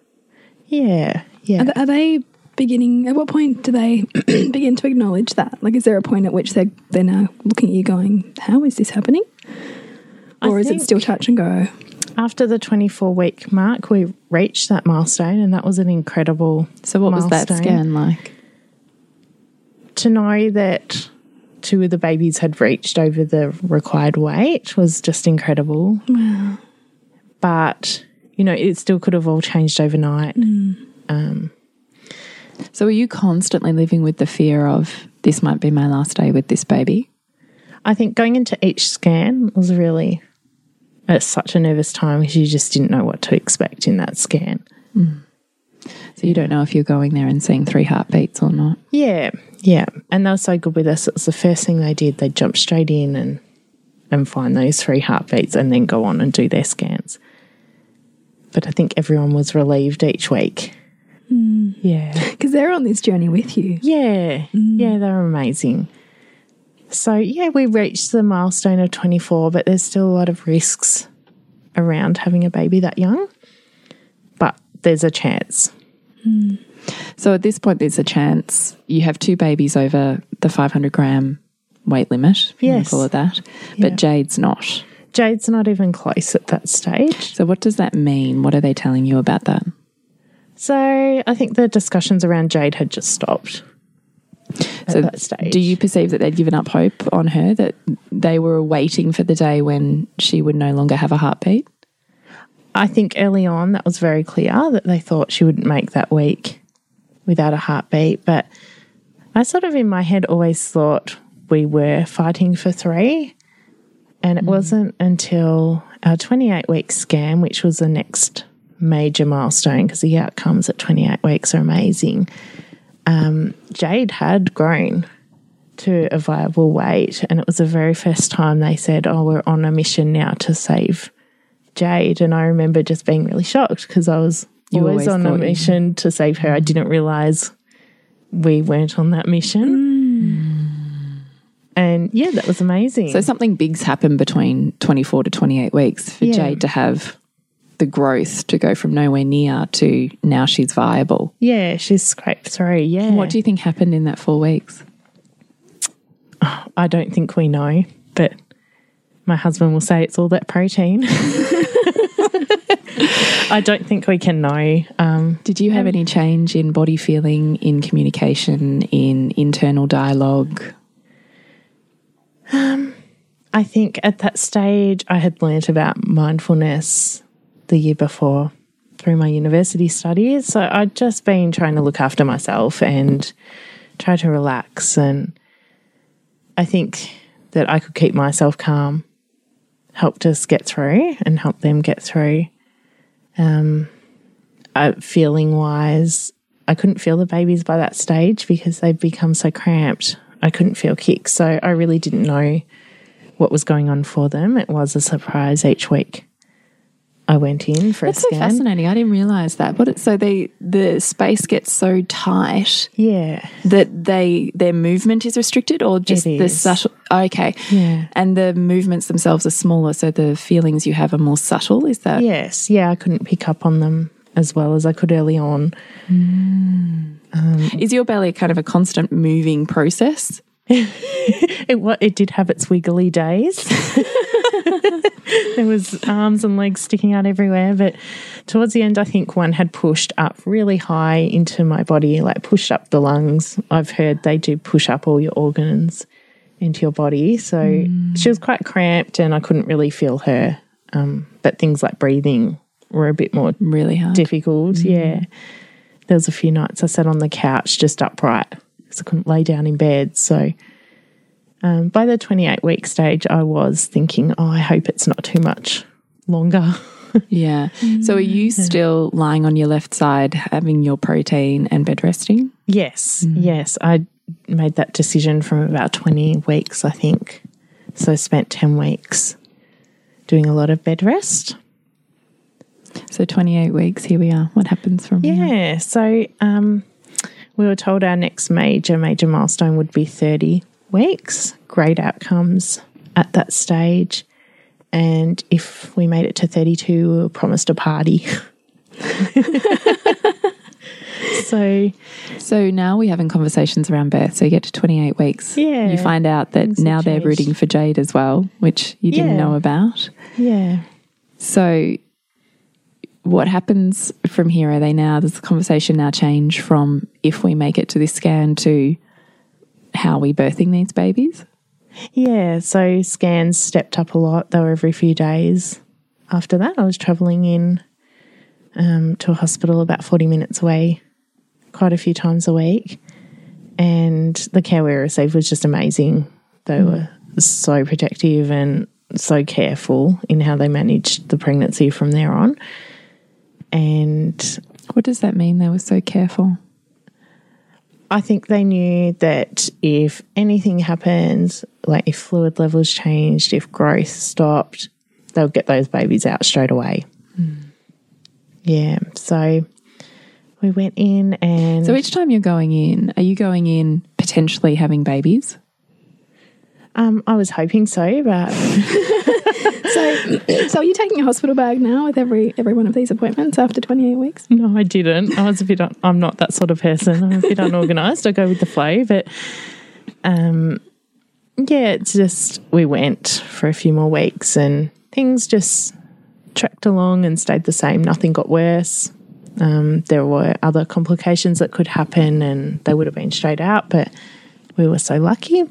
Yeah, yeah. Are, are they beginning? At what point do they begin to acknowledge that? Like, is there a point at which they're they're now looking at you, going, "How is this happening?" I Or is it still touch and go? After the 24 week mark, we reached that milestone, and that was an incredible. So what was that scan like? To know that two of the babies had reached over the required weight was just incredible. wow But, you know, it still could have all changed overnight. Mm. Um, So were you constantly living with the fear of this might be my last day with this baby? I think going into each scan was really at such a nervous time because you just didn't know what to expect in that scan. Mm. So you don't know if you're going there and seeing three heartbeats or not. Yeah, yeah. And they were so good with us. It was the first thing they did. They jumped straight in and and find those three heartbeats and then go on and do their scans. But I think everyone was relieved each week. Mm. Yeah. Because they're on this journey with you. Yeah. Mm. Yeah, they're amazing. So yeah, we reached the milestone of 24, but there's still a lot of risks around having a baby that young. But there's a chance. Mm. So at this point, there's a chance you have two babies over the 500 gram weight limit. if Yes. Call it that. But Jade's not. Jade's not even close at that stage. So what does that mean? What are they telling you about that? So I think the discussions around Jade had just stopped at So that stage. do you perceive that they'd given up hope on her, that they were waiting for the day when she would no longer have a heartbeat? I think early on that was very clear that they thought she wouldn't make that week without a heartbeat. But I sort of in my head always thought we were fighting for three. And it mm. wasn't until our 28 week scan, which was the next major milestone because the outcomes at 28 weeks are amazing. Um, Jade had grown to a viable weight. And it was the very first time they said, Oh, we're on a mission now to save Jade. And I remember just being really shocked because I was You always, always on a thought you- mission to save her. I didn't realize we weren't on that mission. And yeah, that was amazing. So something big's happened between 24 to 28 weeks for Yeah. Jade to have the growth to go from nowhere near to now she's viable. yeah, she's scraped through. Yeah. What do you think happened in that four weeks? I don't think we know, but my husband will say it's all that protein. I don't think we can know. Um, Did you have any change in body feeling, in communication, in internal dialogue? Um, I think at that stage, I had learnt about mindfulness the year before through my university studies. So I'd just been trying to look after myself and try to relax. And I think that I could keep myself calm helped us get through and help them get through. Um, feeling wise, I couldn't feel the babies by that stage because they'd become so cramped. I couldn't feel kicks. So I really didn't know what was going on for them. It was a surprise each week. I went in for That's a so fascinating. I didn't realize that. But it's so they the space gets so tight Yeah. that they their movement is restricted, or just It the subtle. Oh, okay, Yeah. and the movements themselves are smaller, so the feelings you have are more subtle. Is that Yes. Yeah. I couldn't pick up on them as well as I could early on. Mm. Um, is your belly kind of a constant moving process? It wa- it did have its wiggly days. there was arms and legs sticking out everywhere. But towards the end, I think one had pushed up really high into my body, like pushed up the lungs. I've heard they do push up all your organs into your body. So she was quite cramped and I couldn't really feel her. Um, but things like breathing were a bit more Really hard. difficult. Yeah. There was a few nights I sat on the couch just upright because I couldn't lay down in bed. So um, by the 28 week stage, I was thinking, oh, I hope it's not too much longer. Yeah. So are you still lying on your left side, having your protein and bed resting? yes, yes. I made that decision from about 20 weeks, I think. So I spent 10 weeks doing a lot of bed rest. So 28 weeks, here we are. What happens from here? Yeah. So um, we were told our next major, major milestone would be 30 weeks. Great outcomes at that stage. And if we made it to 32, we were promised a party. so, So now we're having conversations around birth. So you get to 28 weeks. Yeah. You find out that now they're rooting for Jade as well, which you didn't Yeah. know about. yeah. So what happens from here? Are they now, does the conversation now change from if we make it to this scan to how are we birthing these babies? Yeah. So scans stepped up a lot. They were every few days. After that, I was traveling in um, to a hospital about 40 minutes away quite a few times a week. And the care we received was just amazing. They were so protective and so careful in how they managed the pregnancy from there on. And What does that mean? They were so careful. I think they knew that if anything happens, like if fluid levels changed, if growth stopped, they'll get those babies out straight away. Hmm. Yeah. So we went in and So each time you're going in, are you going in potentially having babies? Um, I was hoping so, but So, so are you taking a hospital bag now with every every one of these appointments after 28 weeks? no, I didn't. I was a bit. Un- I'm not that sort of person. I'm a bit unorganized. I go with the flow, but um, yeah, it's just we went for a few more weeks and things just tracked along and stayed the same. Nothing got worse. Um, there were other complications that could happen, and they would have been straight out, but we were so lucky.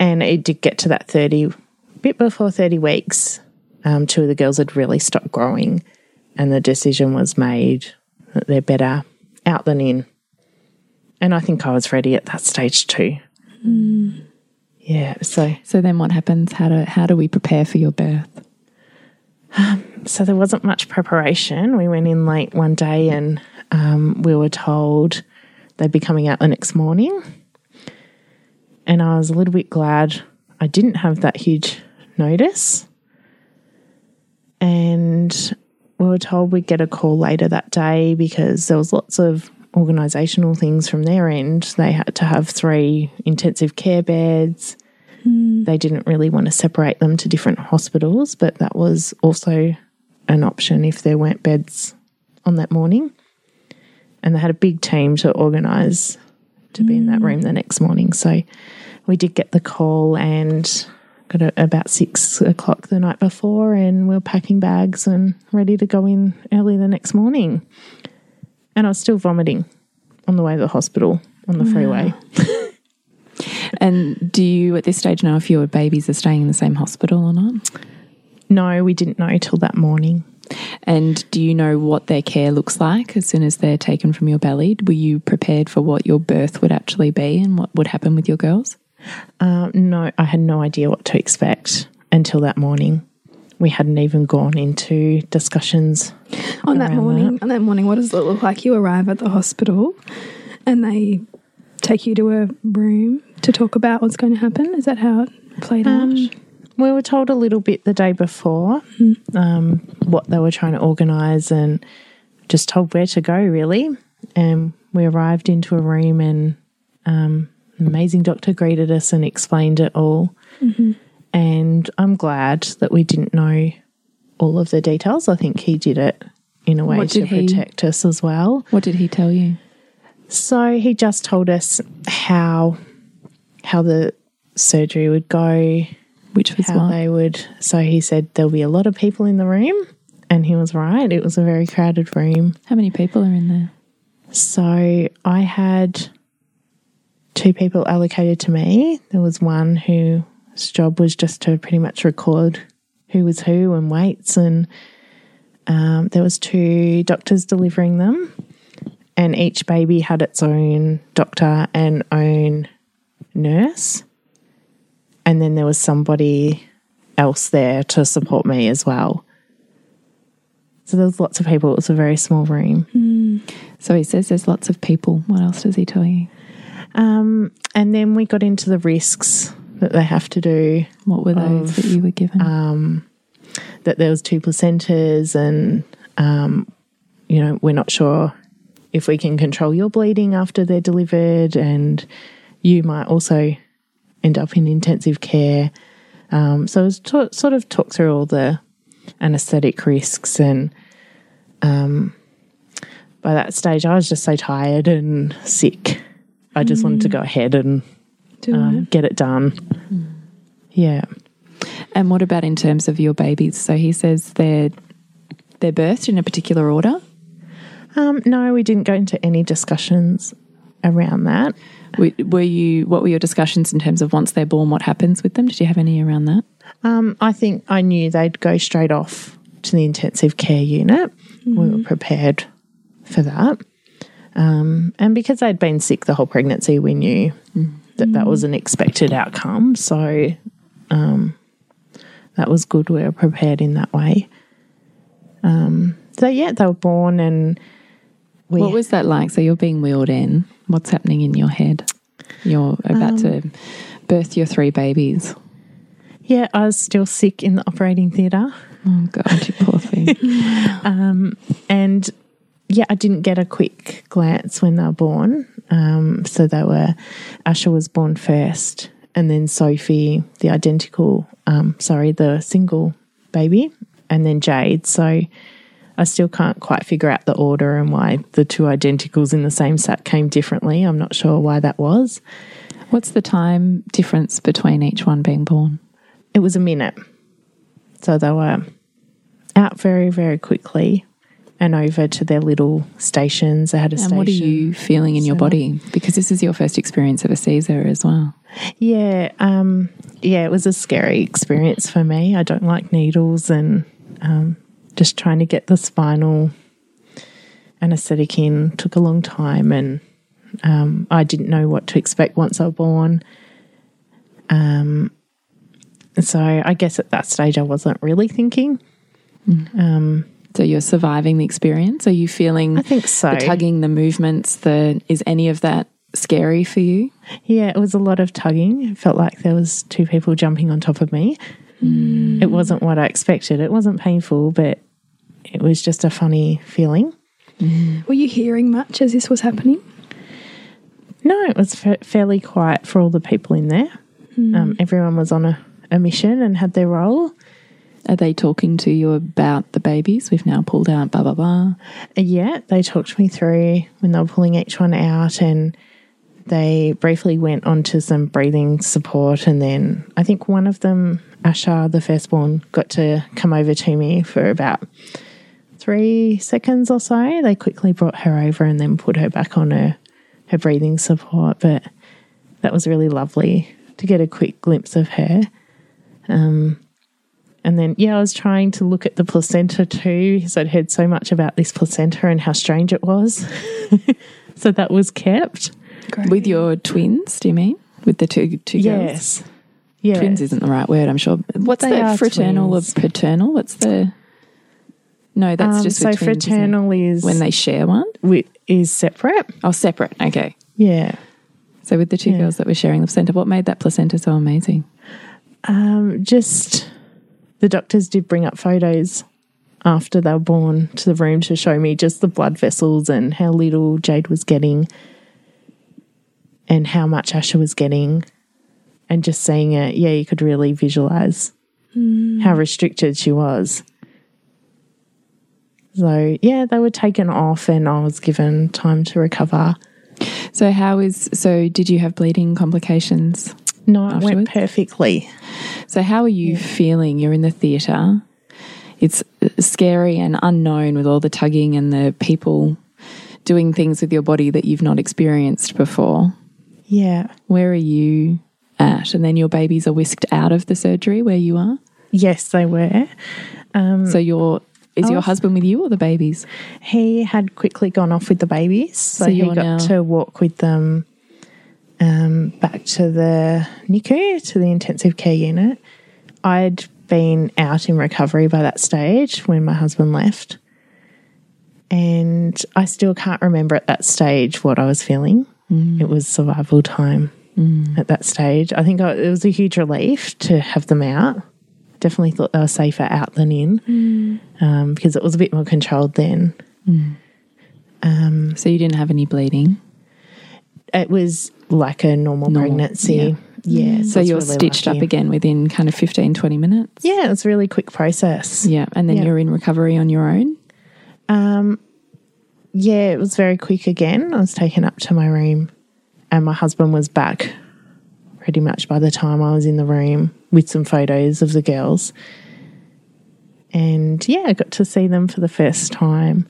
And it did get to that 30, bit before 30 weeks. Um, two of the girls had really stopped growing, and the decision was made that they're better out than in. And I think I was ready at that stage too. Yeah, so So then what happens? How do how do we prepare for your birth? so there wasn't much preparation. We went in late one day and um, we were told they'd be coming out the next morning. And I was a little bit glad I didn't have that huge notice. And we were told we'd get a call later that day because there was lots of organisational things from their end. They had to have three intensive care beds. Hmm. They didn't really want to separate them to different hospitals, but that was also an option if there weren't beds on that morning. And they had a big team to organise to be in that room the next morning. So we did get the call and got it about six o'clock the night before, and we were packing bags and ready to go in early the next morning. And I was still vomiting on the way to the hospital on the freeway. And do you at this stage know if your babies are staying in the same hospital or not? No, we didn't know till that morning. And do you know what their care looks like as soon as they're taken from your belly? Were you prepared for what your birth would actually be and what would happen with your girls? Um, no, I had no idea what to expect until that morning. We hadn't even gone into discussions. On that around morning, on that morning, what does it look like? You arrive at the hospital, and they take you to a room to talk about what's going to happen. Is that how it played out? We were told a little bit the day before um, what they were trying to organise and just told where to go, really. And we arrived into a room, and um, an amazing doctor greeted us and explained it all. And I'm glad that we didn't know all of the details. I think he did it in a way to he- protect us as well. What did he tell you? So he just told us how how the surgery would go, Which was how what? they would. So he said there'll be a lot of people in the room, and he was right. It was a very crowded room. How many people are in there? So I had two people allocated to me. There was one whose job was just to pretty much record who was who and weights, and um, there was two doctors delivering them, and each baby had its own doctor and own nurse, and then there was somebody else there to support me as well. So there was lots of people. It was a very small room. So he says there's lots of people. What else does he tell you? Um, and then we got into the risks that they have to do. What were those that you were given? That there was two placentas, and um, you know we're not sure if we can control your bleeding after they're delivered, and you might also end up in intensive care. Um, so it was sort of talk through all the anaesthetic risks, and um, by that stage I was just so tired and sick. I just wanted to go ahead and um, get it done. Yeah. and what about in terms of your babies? So he says they're they're birthed in a particular order. Um, no, we didn't go into any discussions around that. Were, were you? What were your discussions in terms of once they're born? What happens with them? Did you have any around that? Um, I think I knew they'd go straight off to the intensive care unit. We were prepared for that. Um, and because they'd been sick the whole pregnancy, we knew that that was an expected outcome. So um, that was good. We were prepared in that way. Um, so, yeah, they were born and we. What was that like? So you're being wheeled in. What's happening in your head? You're about to birth your three babies. yeah, I was still sick in the operating theatre. Oh God, you poor thing. And yeah, I didn't get a quick glance when they were born. Um, so they were, Asha was born first, and then Sophie, the identical, um, sorry, the single baby, and then Jade. So I still can't quite figure out the order and why the two identicals in the same set came differently. I'm not sure why that was. What's the time difference between each one being born? It was a minute. So they were out very, very quickly and over to their little stations. They had a And station. what are you feeling in your body? Because this is your first experience of a Caesar as well. Yeah, um, yeah, it was a scary experience for me. I don't like needles and um, just trying to get the spinal anesthetic in took a long time, and um, I didn't know what to expect once I was born. Um, so I guess at that stage I wasn't really thinking. Um, So you're surviving the experience. Are you feeling I think so. the tugging, the movements? The is any of that scary for you? Yeah, it was a lot of tugging. It felt like there was two people jumping on top of me. It wasn't what I expected. It wasn't painful, but it was just a funny feeling. Were you hearing much as this was happening? No, it was fa- fairly quiet for all the people in there. Um, everyone was on a, a mission and had their role. Are they talking to you about the babies? We've now pulled out blah blah blah. Uh, Yeah, they talked me through when they were pulling each one out, and they briefly went on to some breathing support. And then I think one of them, Asha, the firstborn, got to come over to me for about three seconds or so. They quickly brought her over and then put her back on her, her breathing support. But that was really lovely to get a quick glimpse of her. Um, and then, yeah, I was trying to look at the placenta too because I'd heard so much about this placenta and how strange it was. so that was kept. With your twins, do you mean? With the two two girls? Yes. Yeah. Twins isn't the right word, I'm sure. What's They the fraternal twins. or paternal? What's the No, that's Um, just so with twins, isn't it? fraternal is when they share one. wi- is separate. Oh, separate. Okay. Yeah. So with the two girls that were sharing the placenta, what made that placenta so amazing? Um, just the doctors did bring up photos after they were born to the room to show me just the blood vessels and how little Jade was getting and how much Asha was getting. And just seeing it, yeah, you could really visualize how restricted she was. So, yeah, they were taken off and I was given time to recover. So how is so did you have bleeding complications? No, it went perfectly. So, how are you feeling? You're in the theatre. It's uh, scary and unknown with all the tugging and the people doing things with your body that you've not experienced before. Yeah. Where are you at? And then your babies are whisked out of the surgery where you are. Yes, they were. Um, so, your is your husband with you or the babies? He had quickly gone off with the babies, so, So he got now- to walk with them um, back to the NICU, to the intensive care unit. I'd been out in recovery by that stage when my husband left. And I still can't remember at that stage what I was feeling. It was survival time at that stage. I think it was a huge relief to have them out. Definitely thought they were safer out than in mm. um, because it was a bit more controlled then. Mm. Um, so, you didn't have any bleeding. It was like a normal, Normal, pregnancy. Yeah. So, you're really stitched lucky. up again within kind of 15, 20 minutes. Yeah, it was a really quick process. Yeah. And then Yeah. you're in recovery on your own. Um, yeah, it was very quick again. I was taken up to my room, and my husband was back pretty much by the time I was in the room with some photos of the girls. And yeah, I got to see them for the first time.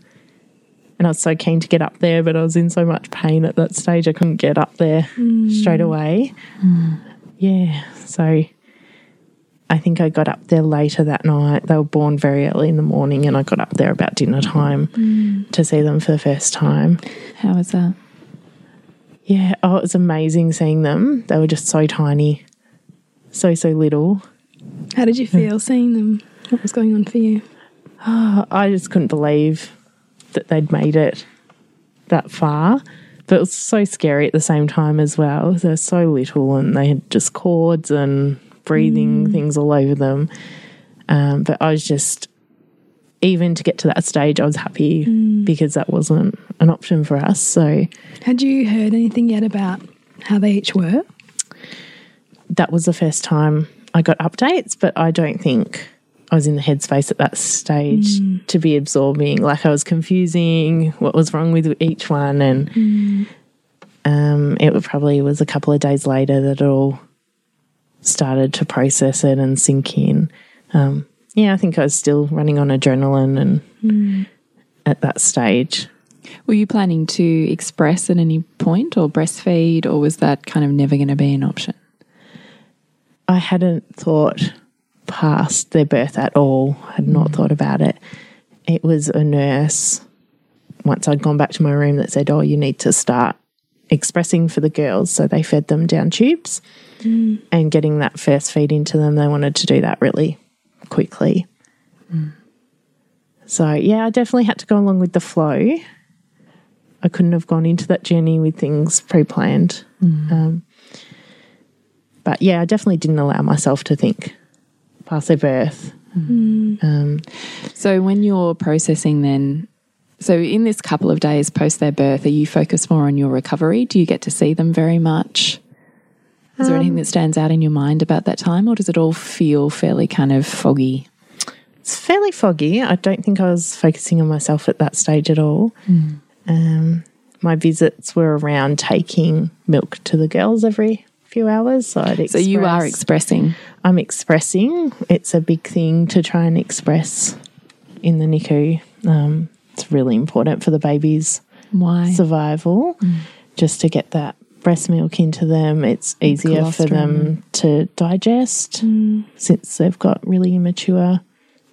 And I was so keen to get up there, but I was in so much pain at that stage, I couldn't get up there mm. straight away. Mm. Yeah, so I think I got up there later that night. They were born very early in the morning, and I got up there about dinner time mm. to see them for the first time. How was that? Yeah, oh, it was amazing seeing them. They were just so tiny, so, so little. How did you feel seeing them? What was going on for you? I just couldn't believe that they'd made it that far. But it was so scary at the same time as well. They're so little and they had just cords and breathing things all over them. Um, but I was just, even to get to that stage, I was happy because that wasn't an option for us. So Had you heard anything yet about how they each were? that was the first time I got updates, but I don't think I was in the headspace at that stage to be absorbing. Like I was confusing what was wrong with each one, and um, it probably was a couple of days later that it all started to process it and sink in. Um, yeah, I think I was still running on adrenaline and at that stage. Were you planning to express at any point or breastfeed, or was that kind of never going to be an option? I hadn't thought past their birth at all, had not mm. thought about it. It was a nurse, once I'd gone back to my room, that said, Oh, you need to start expressing for the girls. So they fed them down tubes mm. and getting that first feed into them. They wanted to do that really quickly. So, yeah, I definitely had to go along with the flow. I couldn't have gone into that journey with things pre planned. Um, but yeah, I definitely didn't allow myself to think past their birth. Um, So when you're processing, then, so in this couple of days post their birth, are you focused more on your recovery? Do you get to see them very much? Is there anything that stands out in your mind about that time, or does it all feel fairly kind of foggy? it's fairly foggy. I don't think I was focusing on myself at that stage at all. Um, my visits were around taking milk to the girls every few hours. So I'd So you are expressing. I'm expressing. It's a big thing to try and express in the NICU. Um, it's really important for the baby's Why? survival just to get that breast milk into them. It's easier for them to digest since they've got really immature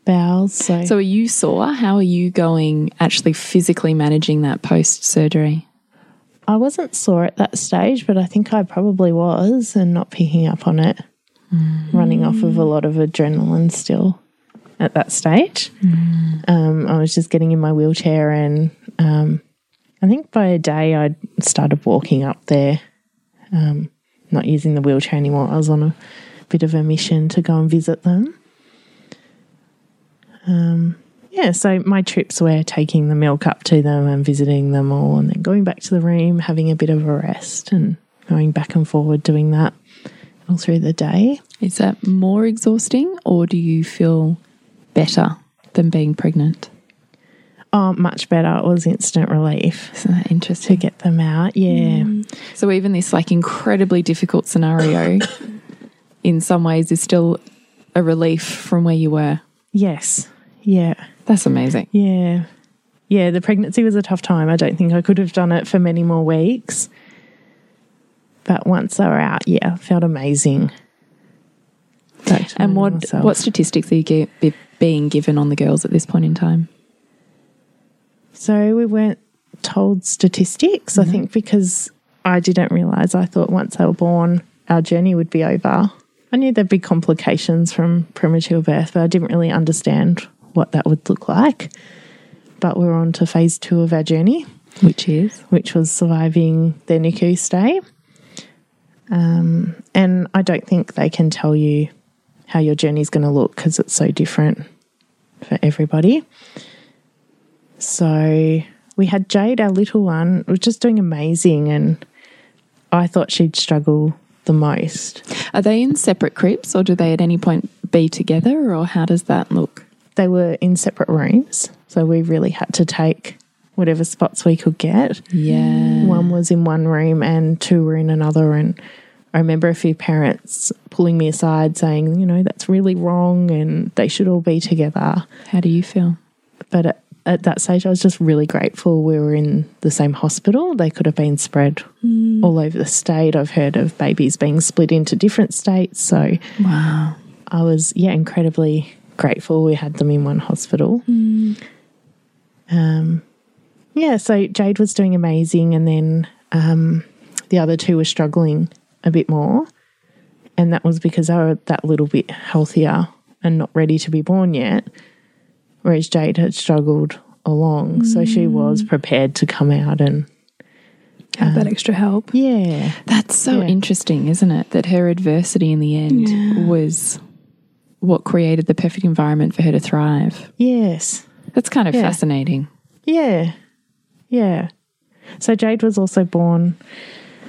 bowels. So, So are you sore? How are you going actually physically managing that post surgery? I wasn't sore at that stage, but I think I probably was and not picking up on it, running off of a lot of adrenaline still at that stage. Um, I was just getting in my wheelchair, and um, I think by a day I'd started walking up there, um, not using the wheelchair anymore. I was on a bit of a mission to go and visit them. Um, yeah, so my trips were taking the milk up to them and visiting them all, and then going back to the room, having a bit of a rest, and going back and forward doing that all through the day. Is that more exhausting or do you feel better than being pregnant? Oh, much better. It was instant relief Isn't that to get them out. Yeah. Mm. So even this like incredibly difficult scenario in some ways is still a relief from where you were. Yes. Yeah. That's amazing. Yeah. Yeah, the pregnancy was a tough time. I don't think I could have done it for many more weeks. But once they were out, yeah, felt amazing. And what what statistics are you ge- be, being given on the girls at this point in time? So we weren't told statistics, I think, because I didn't realise. I thought once they were born, our journey would be over. I knew there'd be complications from premature birth, but I didn't really understand what that would look like. But we're on to phase two of our journey, Which is which was surviving their NICU stay. Um, and I don't think they can tell you how your journey's going to look because it's so different for everybody. So we had Jade, our little one, was just doing amazing, and I thought she'd struggle the most. are they in separate cribs or do they at any point be together or how does that look? They were in separate rooms, so we really had to take whatever spots we could get. Yeah. One was in one room and two were in another. And I remember a few parents pulling me aside saying, you know, that's really wrong and they should all be together. How do you feel? But at, at that stage, I was just really grateful we were in the same hospital. They could have been spread all over the state. I've heard of babies being split into different states. So Wow. I was, yeah, incredibly grateful we had them in one hospital. Um, yeah, so Jade was doing amazing, and then um, the other two were struggling a bit more. And that was because they were that little bit healthier and not ready to be born yet, whereas Jade had struggled along. So she mm. was prepared to come out and, Have that uh, extra help. yeah, That's so Yeah. interesting, isn't it? That her adversity in the end was what created the perfect environment for her to thrive. yes. That's kind of Yeah. fascinating. Yeah. Yeah. So Jade was also born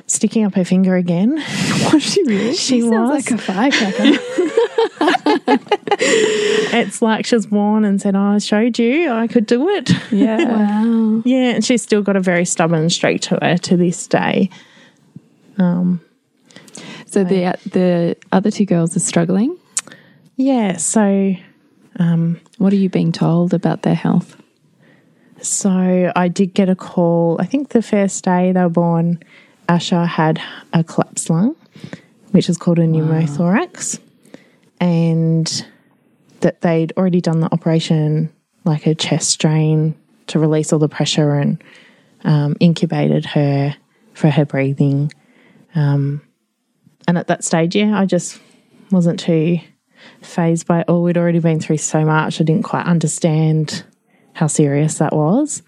sticking up her finger again. Was she really? She Sounds was. like a firecracker. it's like she was born and said, oh, I showed you I could do it. Yeah. wow. Yeah. And she's still got a very stubborn streak to her to this day. Um, So the the other two girls are struggling. Yeah. So, What are you being told about their health? so I did get a call. I think the first day they were born, Asha had a collapsed lung, which is called a pneumothorax. And that they'd already done the operation, like a chest drain to release all the pressure and um, intubated her for her breathing. Um, and at that stage, yeah, I just wasn't too phased by it all. We'd already been through so much. I didn't quite understand how serious that was.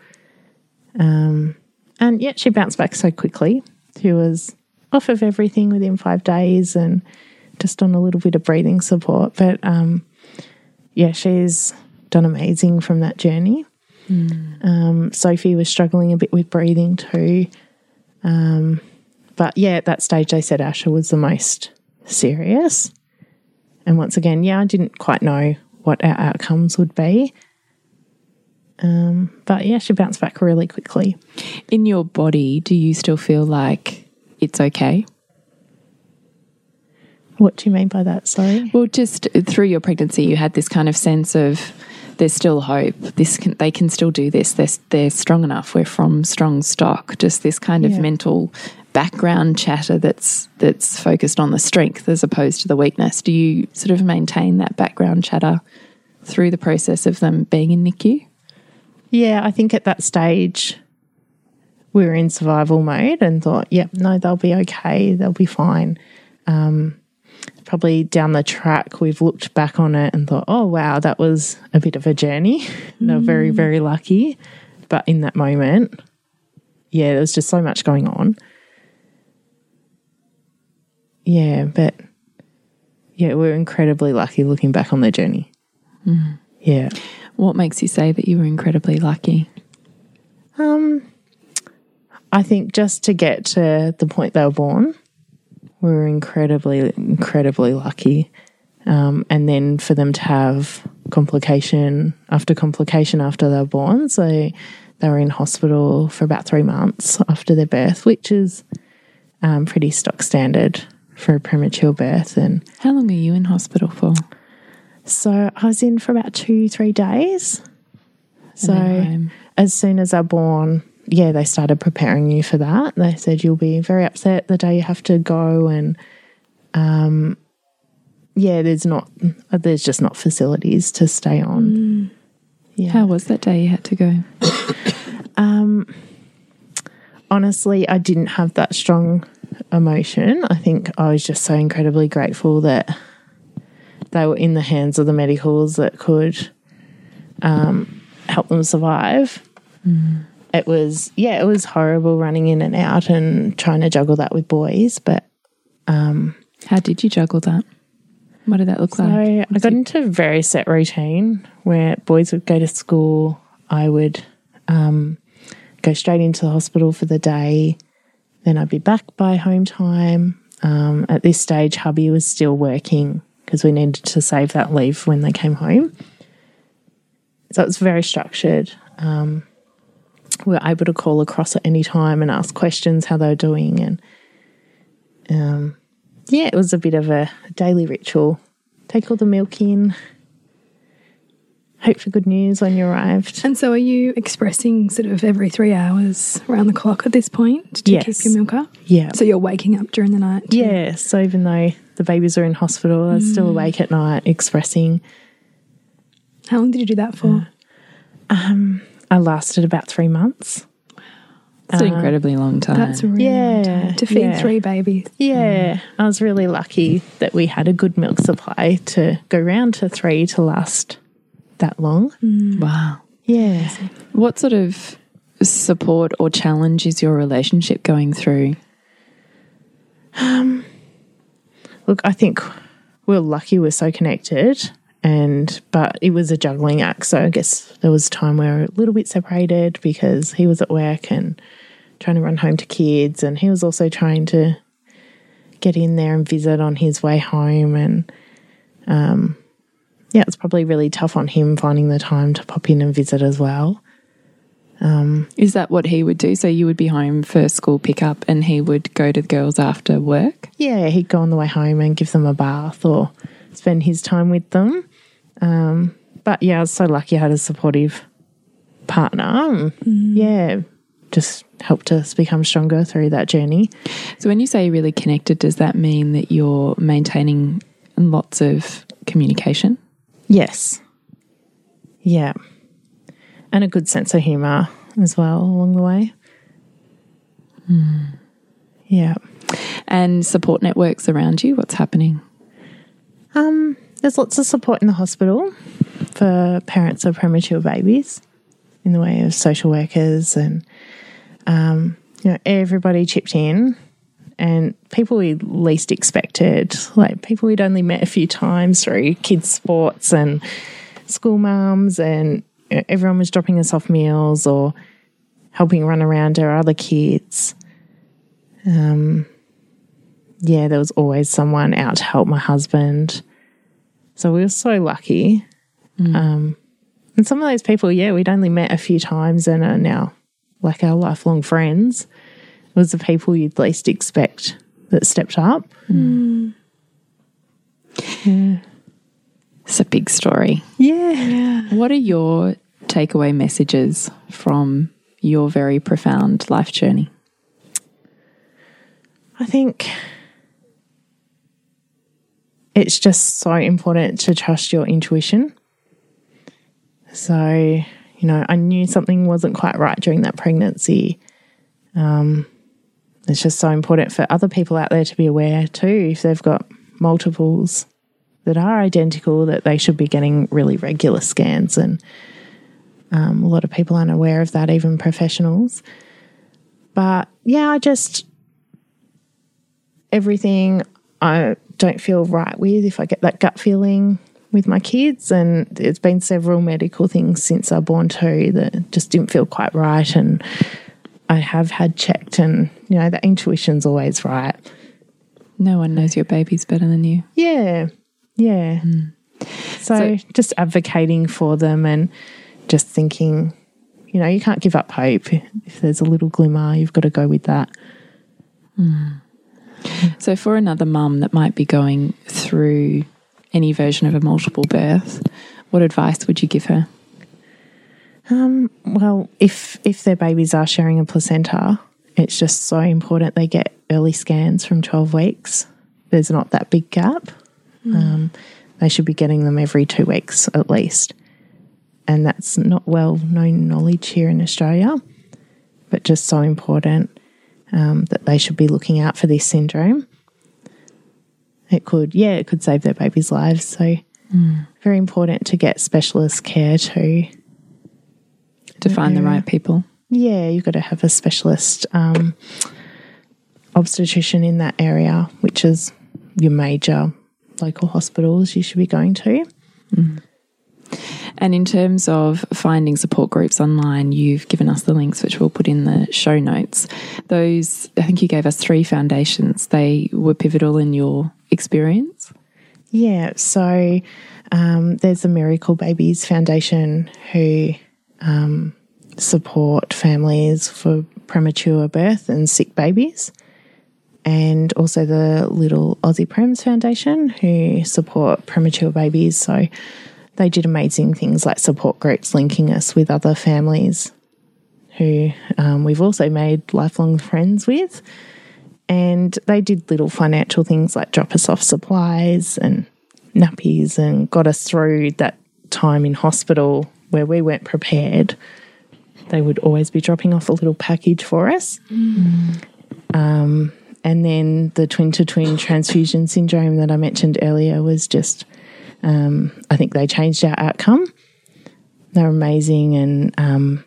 Um, and yet she bounced back so quickly. She was off of everything within five days and just on a little bit of breathing support. But um, yeah, she's done amazing from that journey. Um, Sophie was struggling a bit with breathing too. Um, but yeah, at that stage, they said Asha was the most serious. And once again, yeah, I didn't quite know what our outcomes would be. Um, but yeah, she bounced back really quickly. In your body, do you still feel like it's okay? What do you mean by that? Sorry. Well, just through your pregnancy, you had this kind of sense of there's still hope. This can, they can still do this. They're, they're strong enough. We're from strong stock. Just this kind of Yeah. mental background chatter that's that's focused on the strength as opposed to the weakness. Do you sort of maintain that background chatter through the process of them being in NICU? Yeah, I think at that stage we were in survival mode and thought, yep, no, they'll be okay. They'll be fine. Um, probably down the track, we've looked back on it and thought, oh, wow, that was a bit of a journey. They're very, very lucky. But in that moment, yeah, there was just so much going on. Yeah, but yeah, we're incredibly lucky looking back on the journey. Yeah. What makes you say that you were incredibly lucky? Um, I think just to get to the point they were born, we were incredibly, incredibly lucky. Um, and then for them to have complication after complication after they were born. So they were in hospital for about three months after their birth, which is um, pretty stock standard for a premature birth. And How long are you in hospital for? So I was in for about two, three days. So as soon as I born, yeah, they started preparing you for that. They said you'll be very upset the day you have to go, and um, yeah, there's not, there's just not facilities to stay on. Yeah. How was that day you had to go? Um, honestly, I didn't have that strong emotion. I think I was just so incredibly grateful that they were in the hands of the medicals that could um, help them survive. It was, yeah, it was horrible running in and out and trying to juggle that with boys. But How did you juggle that? What did that look so like? I got into a very set routine where boys would go to school. I would um, go straight into the hospital for the day. Then I'd be back by home time. Um, at this stage, hubby was still working because we needed to save that leave when they came home. So it was very structured. Um, we were able to call across at any time and ask questions how they were doing. And um, yeah, it was a bit of a daily ritual. Take all the milk in, hope for good news when you arrived. And so, are you expressing sort of every three hours around the clock at this point to Yes. keep your milk up? Yeah. So, you're waking up during the night? Yeah, so even though the babies are in hospital, I was mm. still awake at night expressing. How long did you do that for? Uh, um, I lasted about three months. It's an um, incredibly long time. That's a really long Yeah, time to feed yeah. three babies. Yeah, mm. I was really lucky that we had a good milk supply to go round to three to last that long. Mm. wow. Yeah. What sort of support or challenge is your relationship going through? Um, look, I think we're lucky we're so connected. And but it was a juggling act, so I guess there was time where we were a little bit separated because he was at work and trying to run home to kids, and he was also trying to get in there and visit on his way home. And um, yeah, it's probably really tough on him finding the time to pop in and visit as well. Is that what he would do? So you would be home for school pickup and he would go to the girls after work? Yeah, he'd go on the way home and give them a bath or spend his time with them. Um, but yeah, I was so lucky I had a supportive partner. and Yeah, just helped us become stronger through that journey. So when you say you're really connected, does that mean that you're maintaining lots of communication? Yes. Yeah. And a good sense of humour as well along the way. Yeah. And support networks around you? What's happening? Um, there's lots of support in the hospital for parents of premature babies in the way of social workers and um, you know everybody chipped in and people we least expected like people we'd only met a few times through kids sports and school mums and you know, everyone was dropping us off meals or helping run around our other kids. Um, yeah there was always someone out to help my husband so we were so lucky. Um, and some of those people, yeah, we'd only met a few times and are now like our lifelong friends. It was the people you'd least expect that stepped up. Yeah, It's a big story. Yeah. What are your takeaway messages from your very profound life journey? I think it's just so important to trust your intuition. So, you know, I knew something wasn't quite right during that pregnancy. Um, it's just so important for other people out there to be aware too, if they've got multiples that are identical, that they should be getting really regular scans. And um, a lot of people aren't aware of that, even professionals. But yeah, I just, everything I don't feel right with if I get that gut feeling with my kids. And there's been several medical things since I born too that just didn't feel quite right. And I have had checked, and you know, the intuition's always right. No one knows your babies better than you. Yeah. Yeah. Hmm. So, So- just advocating for them and just thinking, you know, you can't give up hope. If there's a little glimmer, you've got to go with that. Hmm. So, for another mum that might be going through any version of a multiple birth, what advice would you give her? Well, if if their babies are sharing a placenta, it's just so important they get early scans from 12 weeks. There's not that big gap. Um, they should be getting them every two weeks at least. And that's not well known knowledge here in Australia, but just so important um, that they should be looking out for this syndrome. It could, yeah, it could save their babies' lives. So, very important to get specialist care too. To find the right people. Yeah, you've got to have a specialist um, obstetrician in that area, which is your major local hospitals you should be going to. And in terms of finding support groups online, you've given us the links, which we'll put in the show notes. Those, I think you gave us three foundations. They were pivotal in your experience. Yeah, so um, there's the Miracle Babies Foundation who um, support families for premature birth and sick babies. And also the Little Aussie Prems Foundation who support premature babies. So they did amazing things like support groups linking us with other families who um, we've also made lifelong friends with. And they did little financial things like drop us off supplies and nappies and got us through that time in hospital where we weren't prepared. They would always be dropping off a little package for us. Um, and then the twin to twin transfusion syndrome that I mentioned earlier was just, um, I think they changed our outcome. They're amazing and um,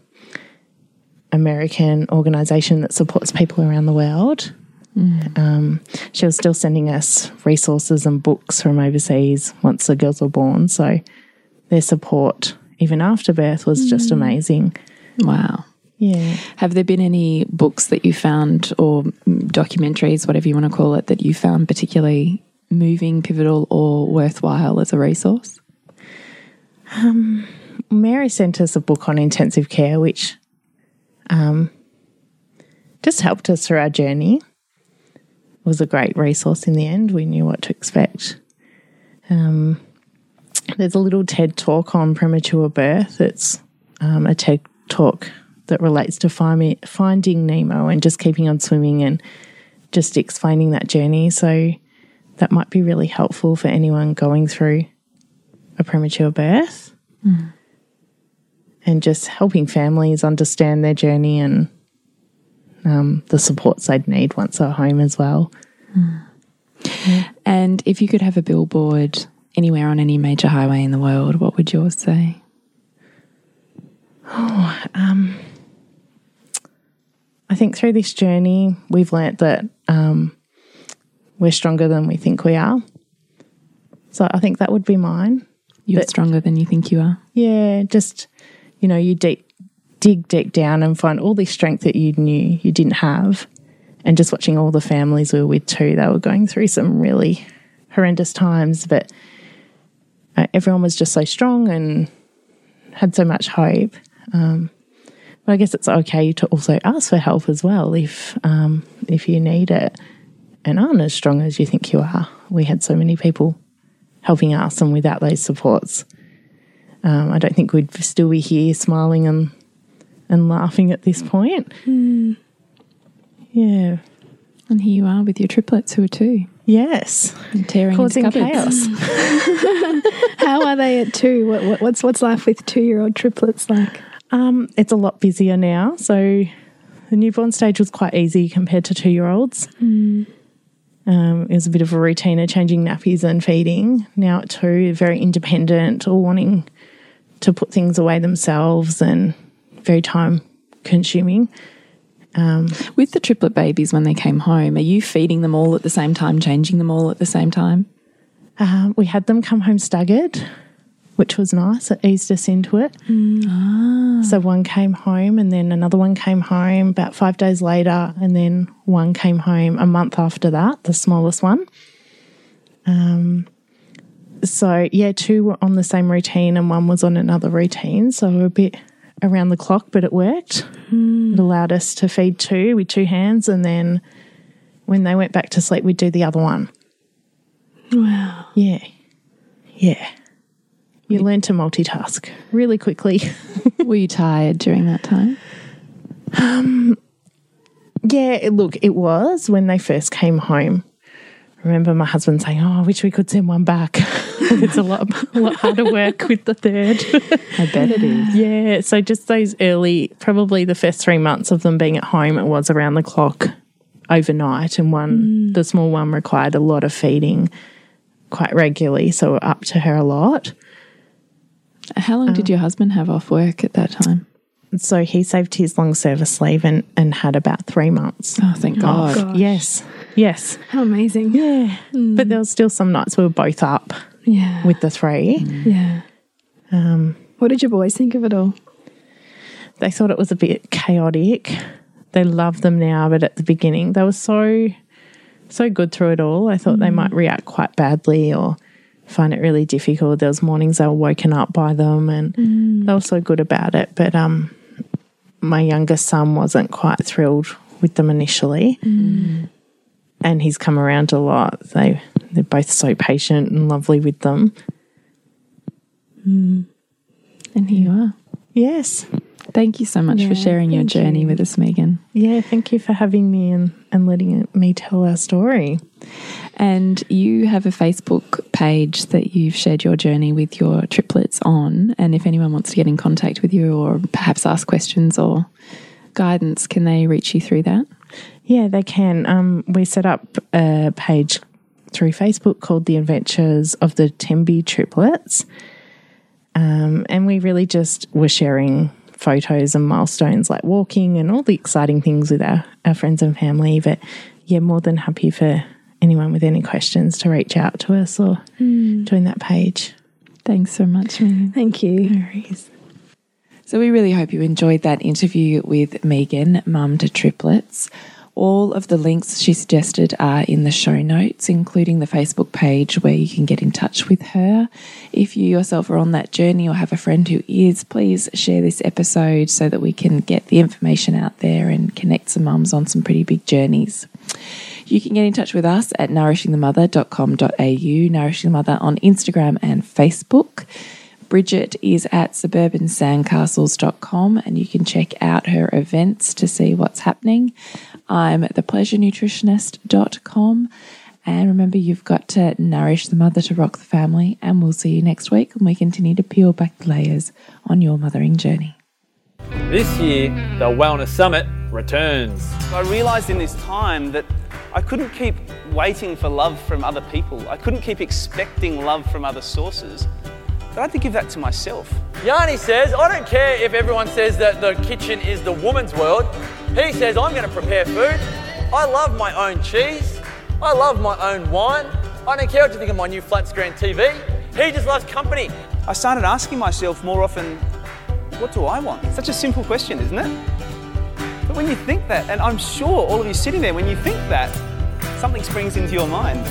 American organization that supports people around the world. Um, she was still sending us resources and books from overseas once the girls were born. So their support, even after birth, was just amazing. Wow. Yeah. Have there been any books that you found, or mm, documentaries, whatever you want to call it, that you found particularly moving, pivotal, or worthwhile as a resource? Mary sent us a book on intensive care, which um, just helped us through our journey. It was a great resource in the end. We knew what to expect. Um, there's a little TED talk on premature birth. It's um, a TED talk that relates to find, finding Nemo and just keeping on swimming and just explaining that journey. So that might be really helpful for anyone going through a premature birth and just helping families understand their journey and um, the supports they'd need once they're home as well. And if you could have a billboard anywhere on any major highway in the world, what would yours say? Oh, I think through this journey, we've learnt that um, we're stronger than we think we are. So I think that would be mine. You're But- stronger than you think you are. Yeah, just, you know, you deep, dig deep down and find all this strength that you knew you didn't have. And just watching all the families we were with too, they were going through some really horrendous times, but uh, everyone was just so strong and had so much hope. Um, but I guess it's okay to also ask for help as well if um, if you need it and aren't as strong as you think you are. We had so many people helping us, and without those supports, um, I don't think we'd still be here smiling and and laughing at this point. Yeah. And here you are with your triplets who are two Yes. and tearing Causing chaos. How are they at two? What, what, what's what's life with two year old triplets like? Um, it's a lot busier now. So the newborn stage was quite easy compared to two year olds. Um, it was a bit of a routine of changing nappies and feeding. Now at two, very independent, all wanting to put things away themselves and very time consuming. With the triplet babies when they came home, are you feeding them all at the same time, changing them all at the same time? Um, we had them come home staggered, which was nice. It eased us into it. So one came home, and then another one came home about five days later, and then one came home a month after that, the smallest one. Um, so yeah, two were on the same routine, and one was on another routine. So a bit around the clock, but it worked. It allowed us to feed two with two hands, and then when they went back to sleep, we'd do the other one. Wow. Yeah. yeah, you learn to multitask really quickly. Were you tired during that time? Um, yeah, it- look, it was when they first came home. I remember my husband saying, "Oh, I wish we could send one back. it's a lot, a lot harder work with the third. I bet it is. yeah, so just those early, probably the first three months of them being at home, it was around the clock overnight, and one, the small one, required a lot of feeding quite regularly, so up to her a lot. How long did um, your husband have off work at that time? So he saved his long service leave and, and had about three months. Oh, thank God. Oh, gosh. Yes, yes. How amazing. Yeah. Hmm. But there was still some nights we were both up Yeah. with the three. Mm. yeah. Um, what did your boys think of it all? They thought it was a bit chaotic. They love them now, but at the beginning they were so so good through it all. I thought they hmm. might react quite badly or find it really difficult. There was mornings I was woken up by them and mm. they were so good about it. But um my youngest son wasn't quite thrilled with them initially. Mm. And he's come around a lot. They they're both so patient and lovely with them. Mm. And here you are. Yes. Thank you so much for sharing your journey you. with us, Megan. Yeah, thank you for having me and, and letting me tell our story. And you have a Facebook page that you've shared your journey with your triplets on. And if anyone wants to get in contact with you or perhaps ask questions or guidance, can they reach you through that? Yeah, they can. Um, we set up a page through Facebook called The Adventures of the Temby Triplets. Um, and we really just were sharing photos and milestones like walking and all the exciting things with our, our friends and family. But yeah, more than happy for anyone with any questions to reach out to us or mm. join that page. Thanks so much, Megan. Thank you. So, we really hope you enjoyed that interview with Megan, mum to triplets. All of the links she suggested are in the show notes, including the Facebook page where you can get in touch with her. If you yourself are on that journey or have a friend who is, please share this episode so that we can get the information out there and connect some mums on some pretty big journeys. You can get in touch with us at nourishingthemother.com.au, Nourishing the Mother on Instagram and Facebook. Bridget is at suburbansandcastles.com and you can check out her events to see what's happening. I'm at thepleasurenutritionist.com. And remember, you've got to nourish the mother to rock the family. And we'll see you next week when we continue to peel back the layers on your mothering journey. This year, the Wellness Summit returns. I realized in this time that I couldn't keep waiting for love from other people. I couldn't keep expecting love from other sources. But I had to give that to myself. Yanni says, I don't care if everyone says that the kitchen is the woman's world. He says, I'm going to prepare food. I love my own cheese. I love my own wine. I don't care what you think of my new flat screen TV. He just loves company. I started asking myself more often, what do I want? Such a simple question, isn't it? But when you think that, and I'm sure all of you sitting there, when you think that, something springs into your mind.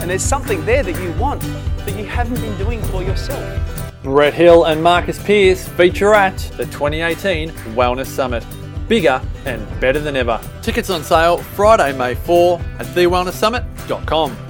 And there's something there that you want that you haven't been doing for yourself. Brett Hill and Marcus Pierce feature at the 2018 Wellness Summit. Bigger and better than ever. Tickets on sale Friday, May 4 at thewellnesssummit.com.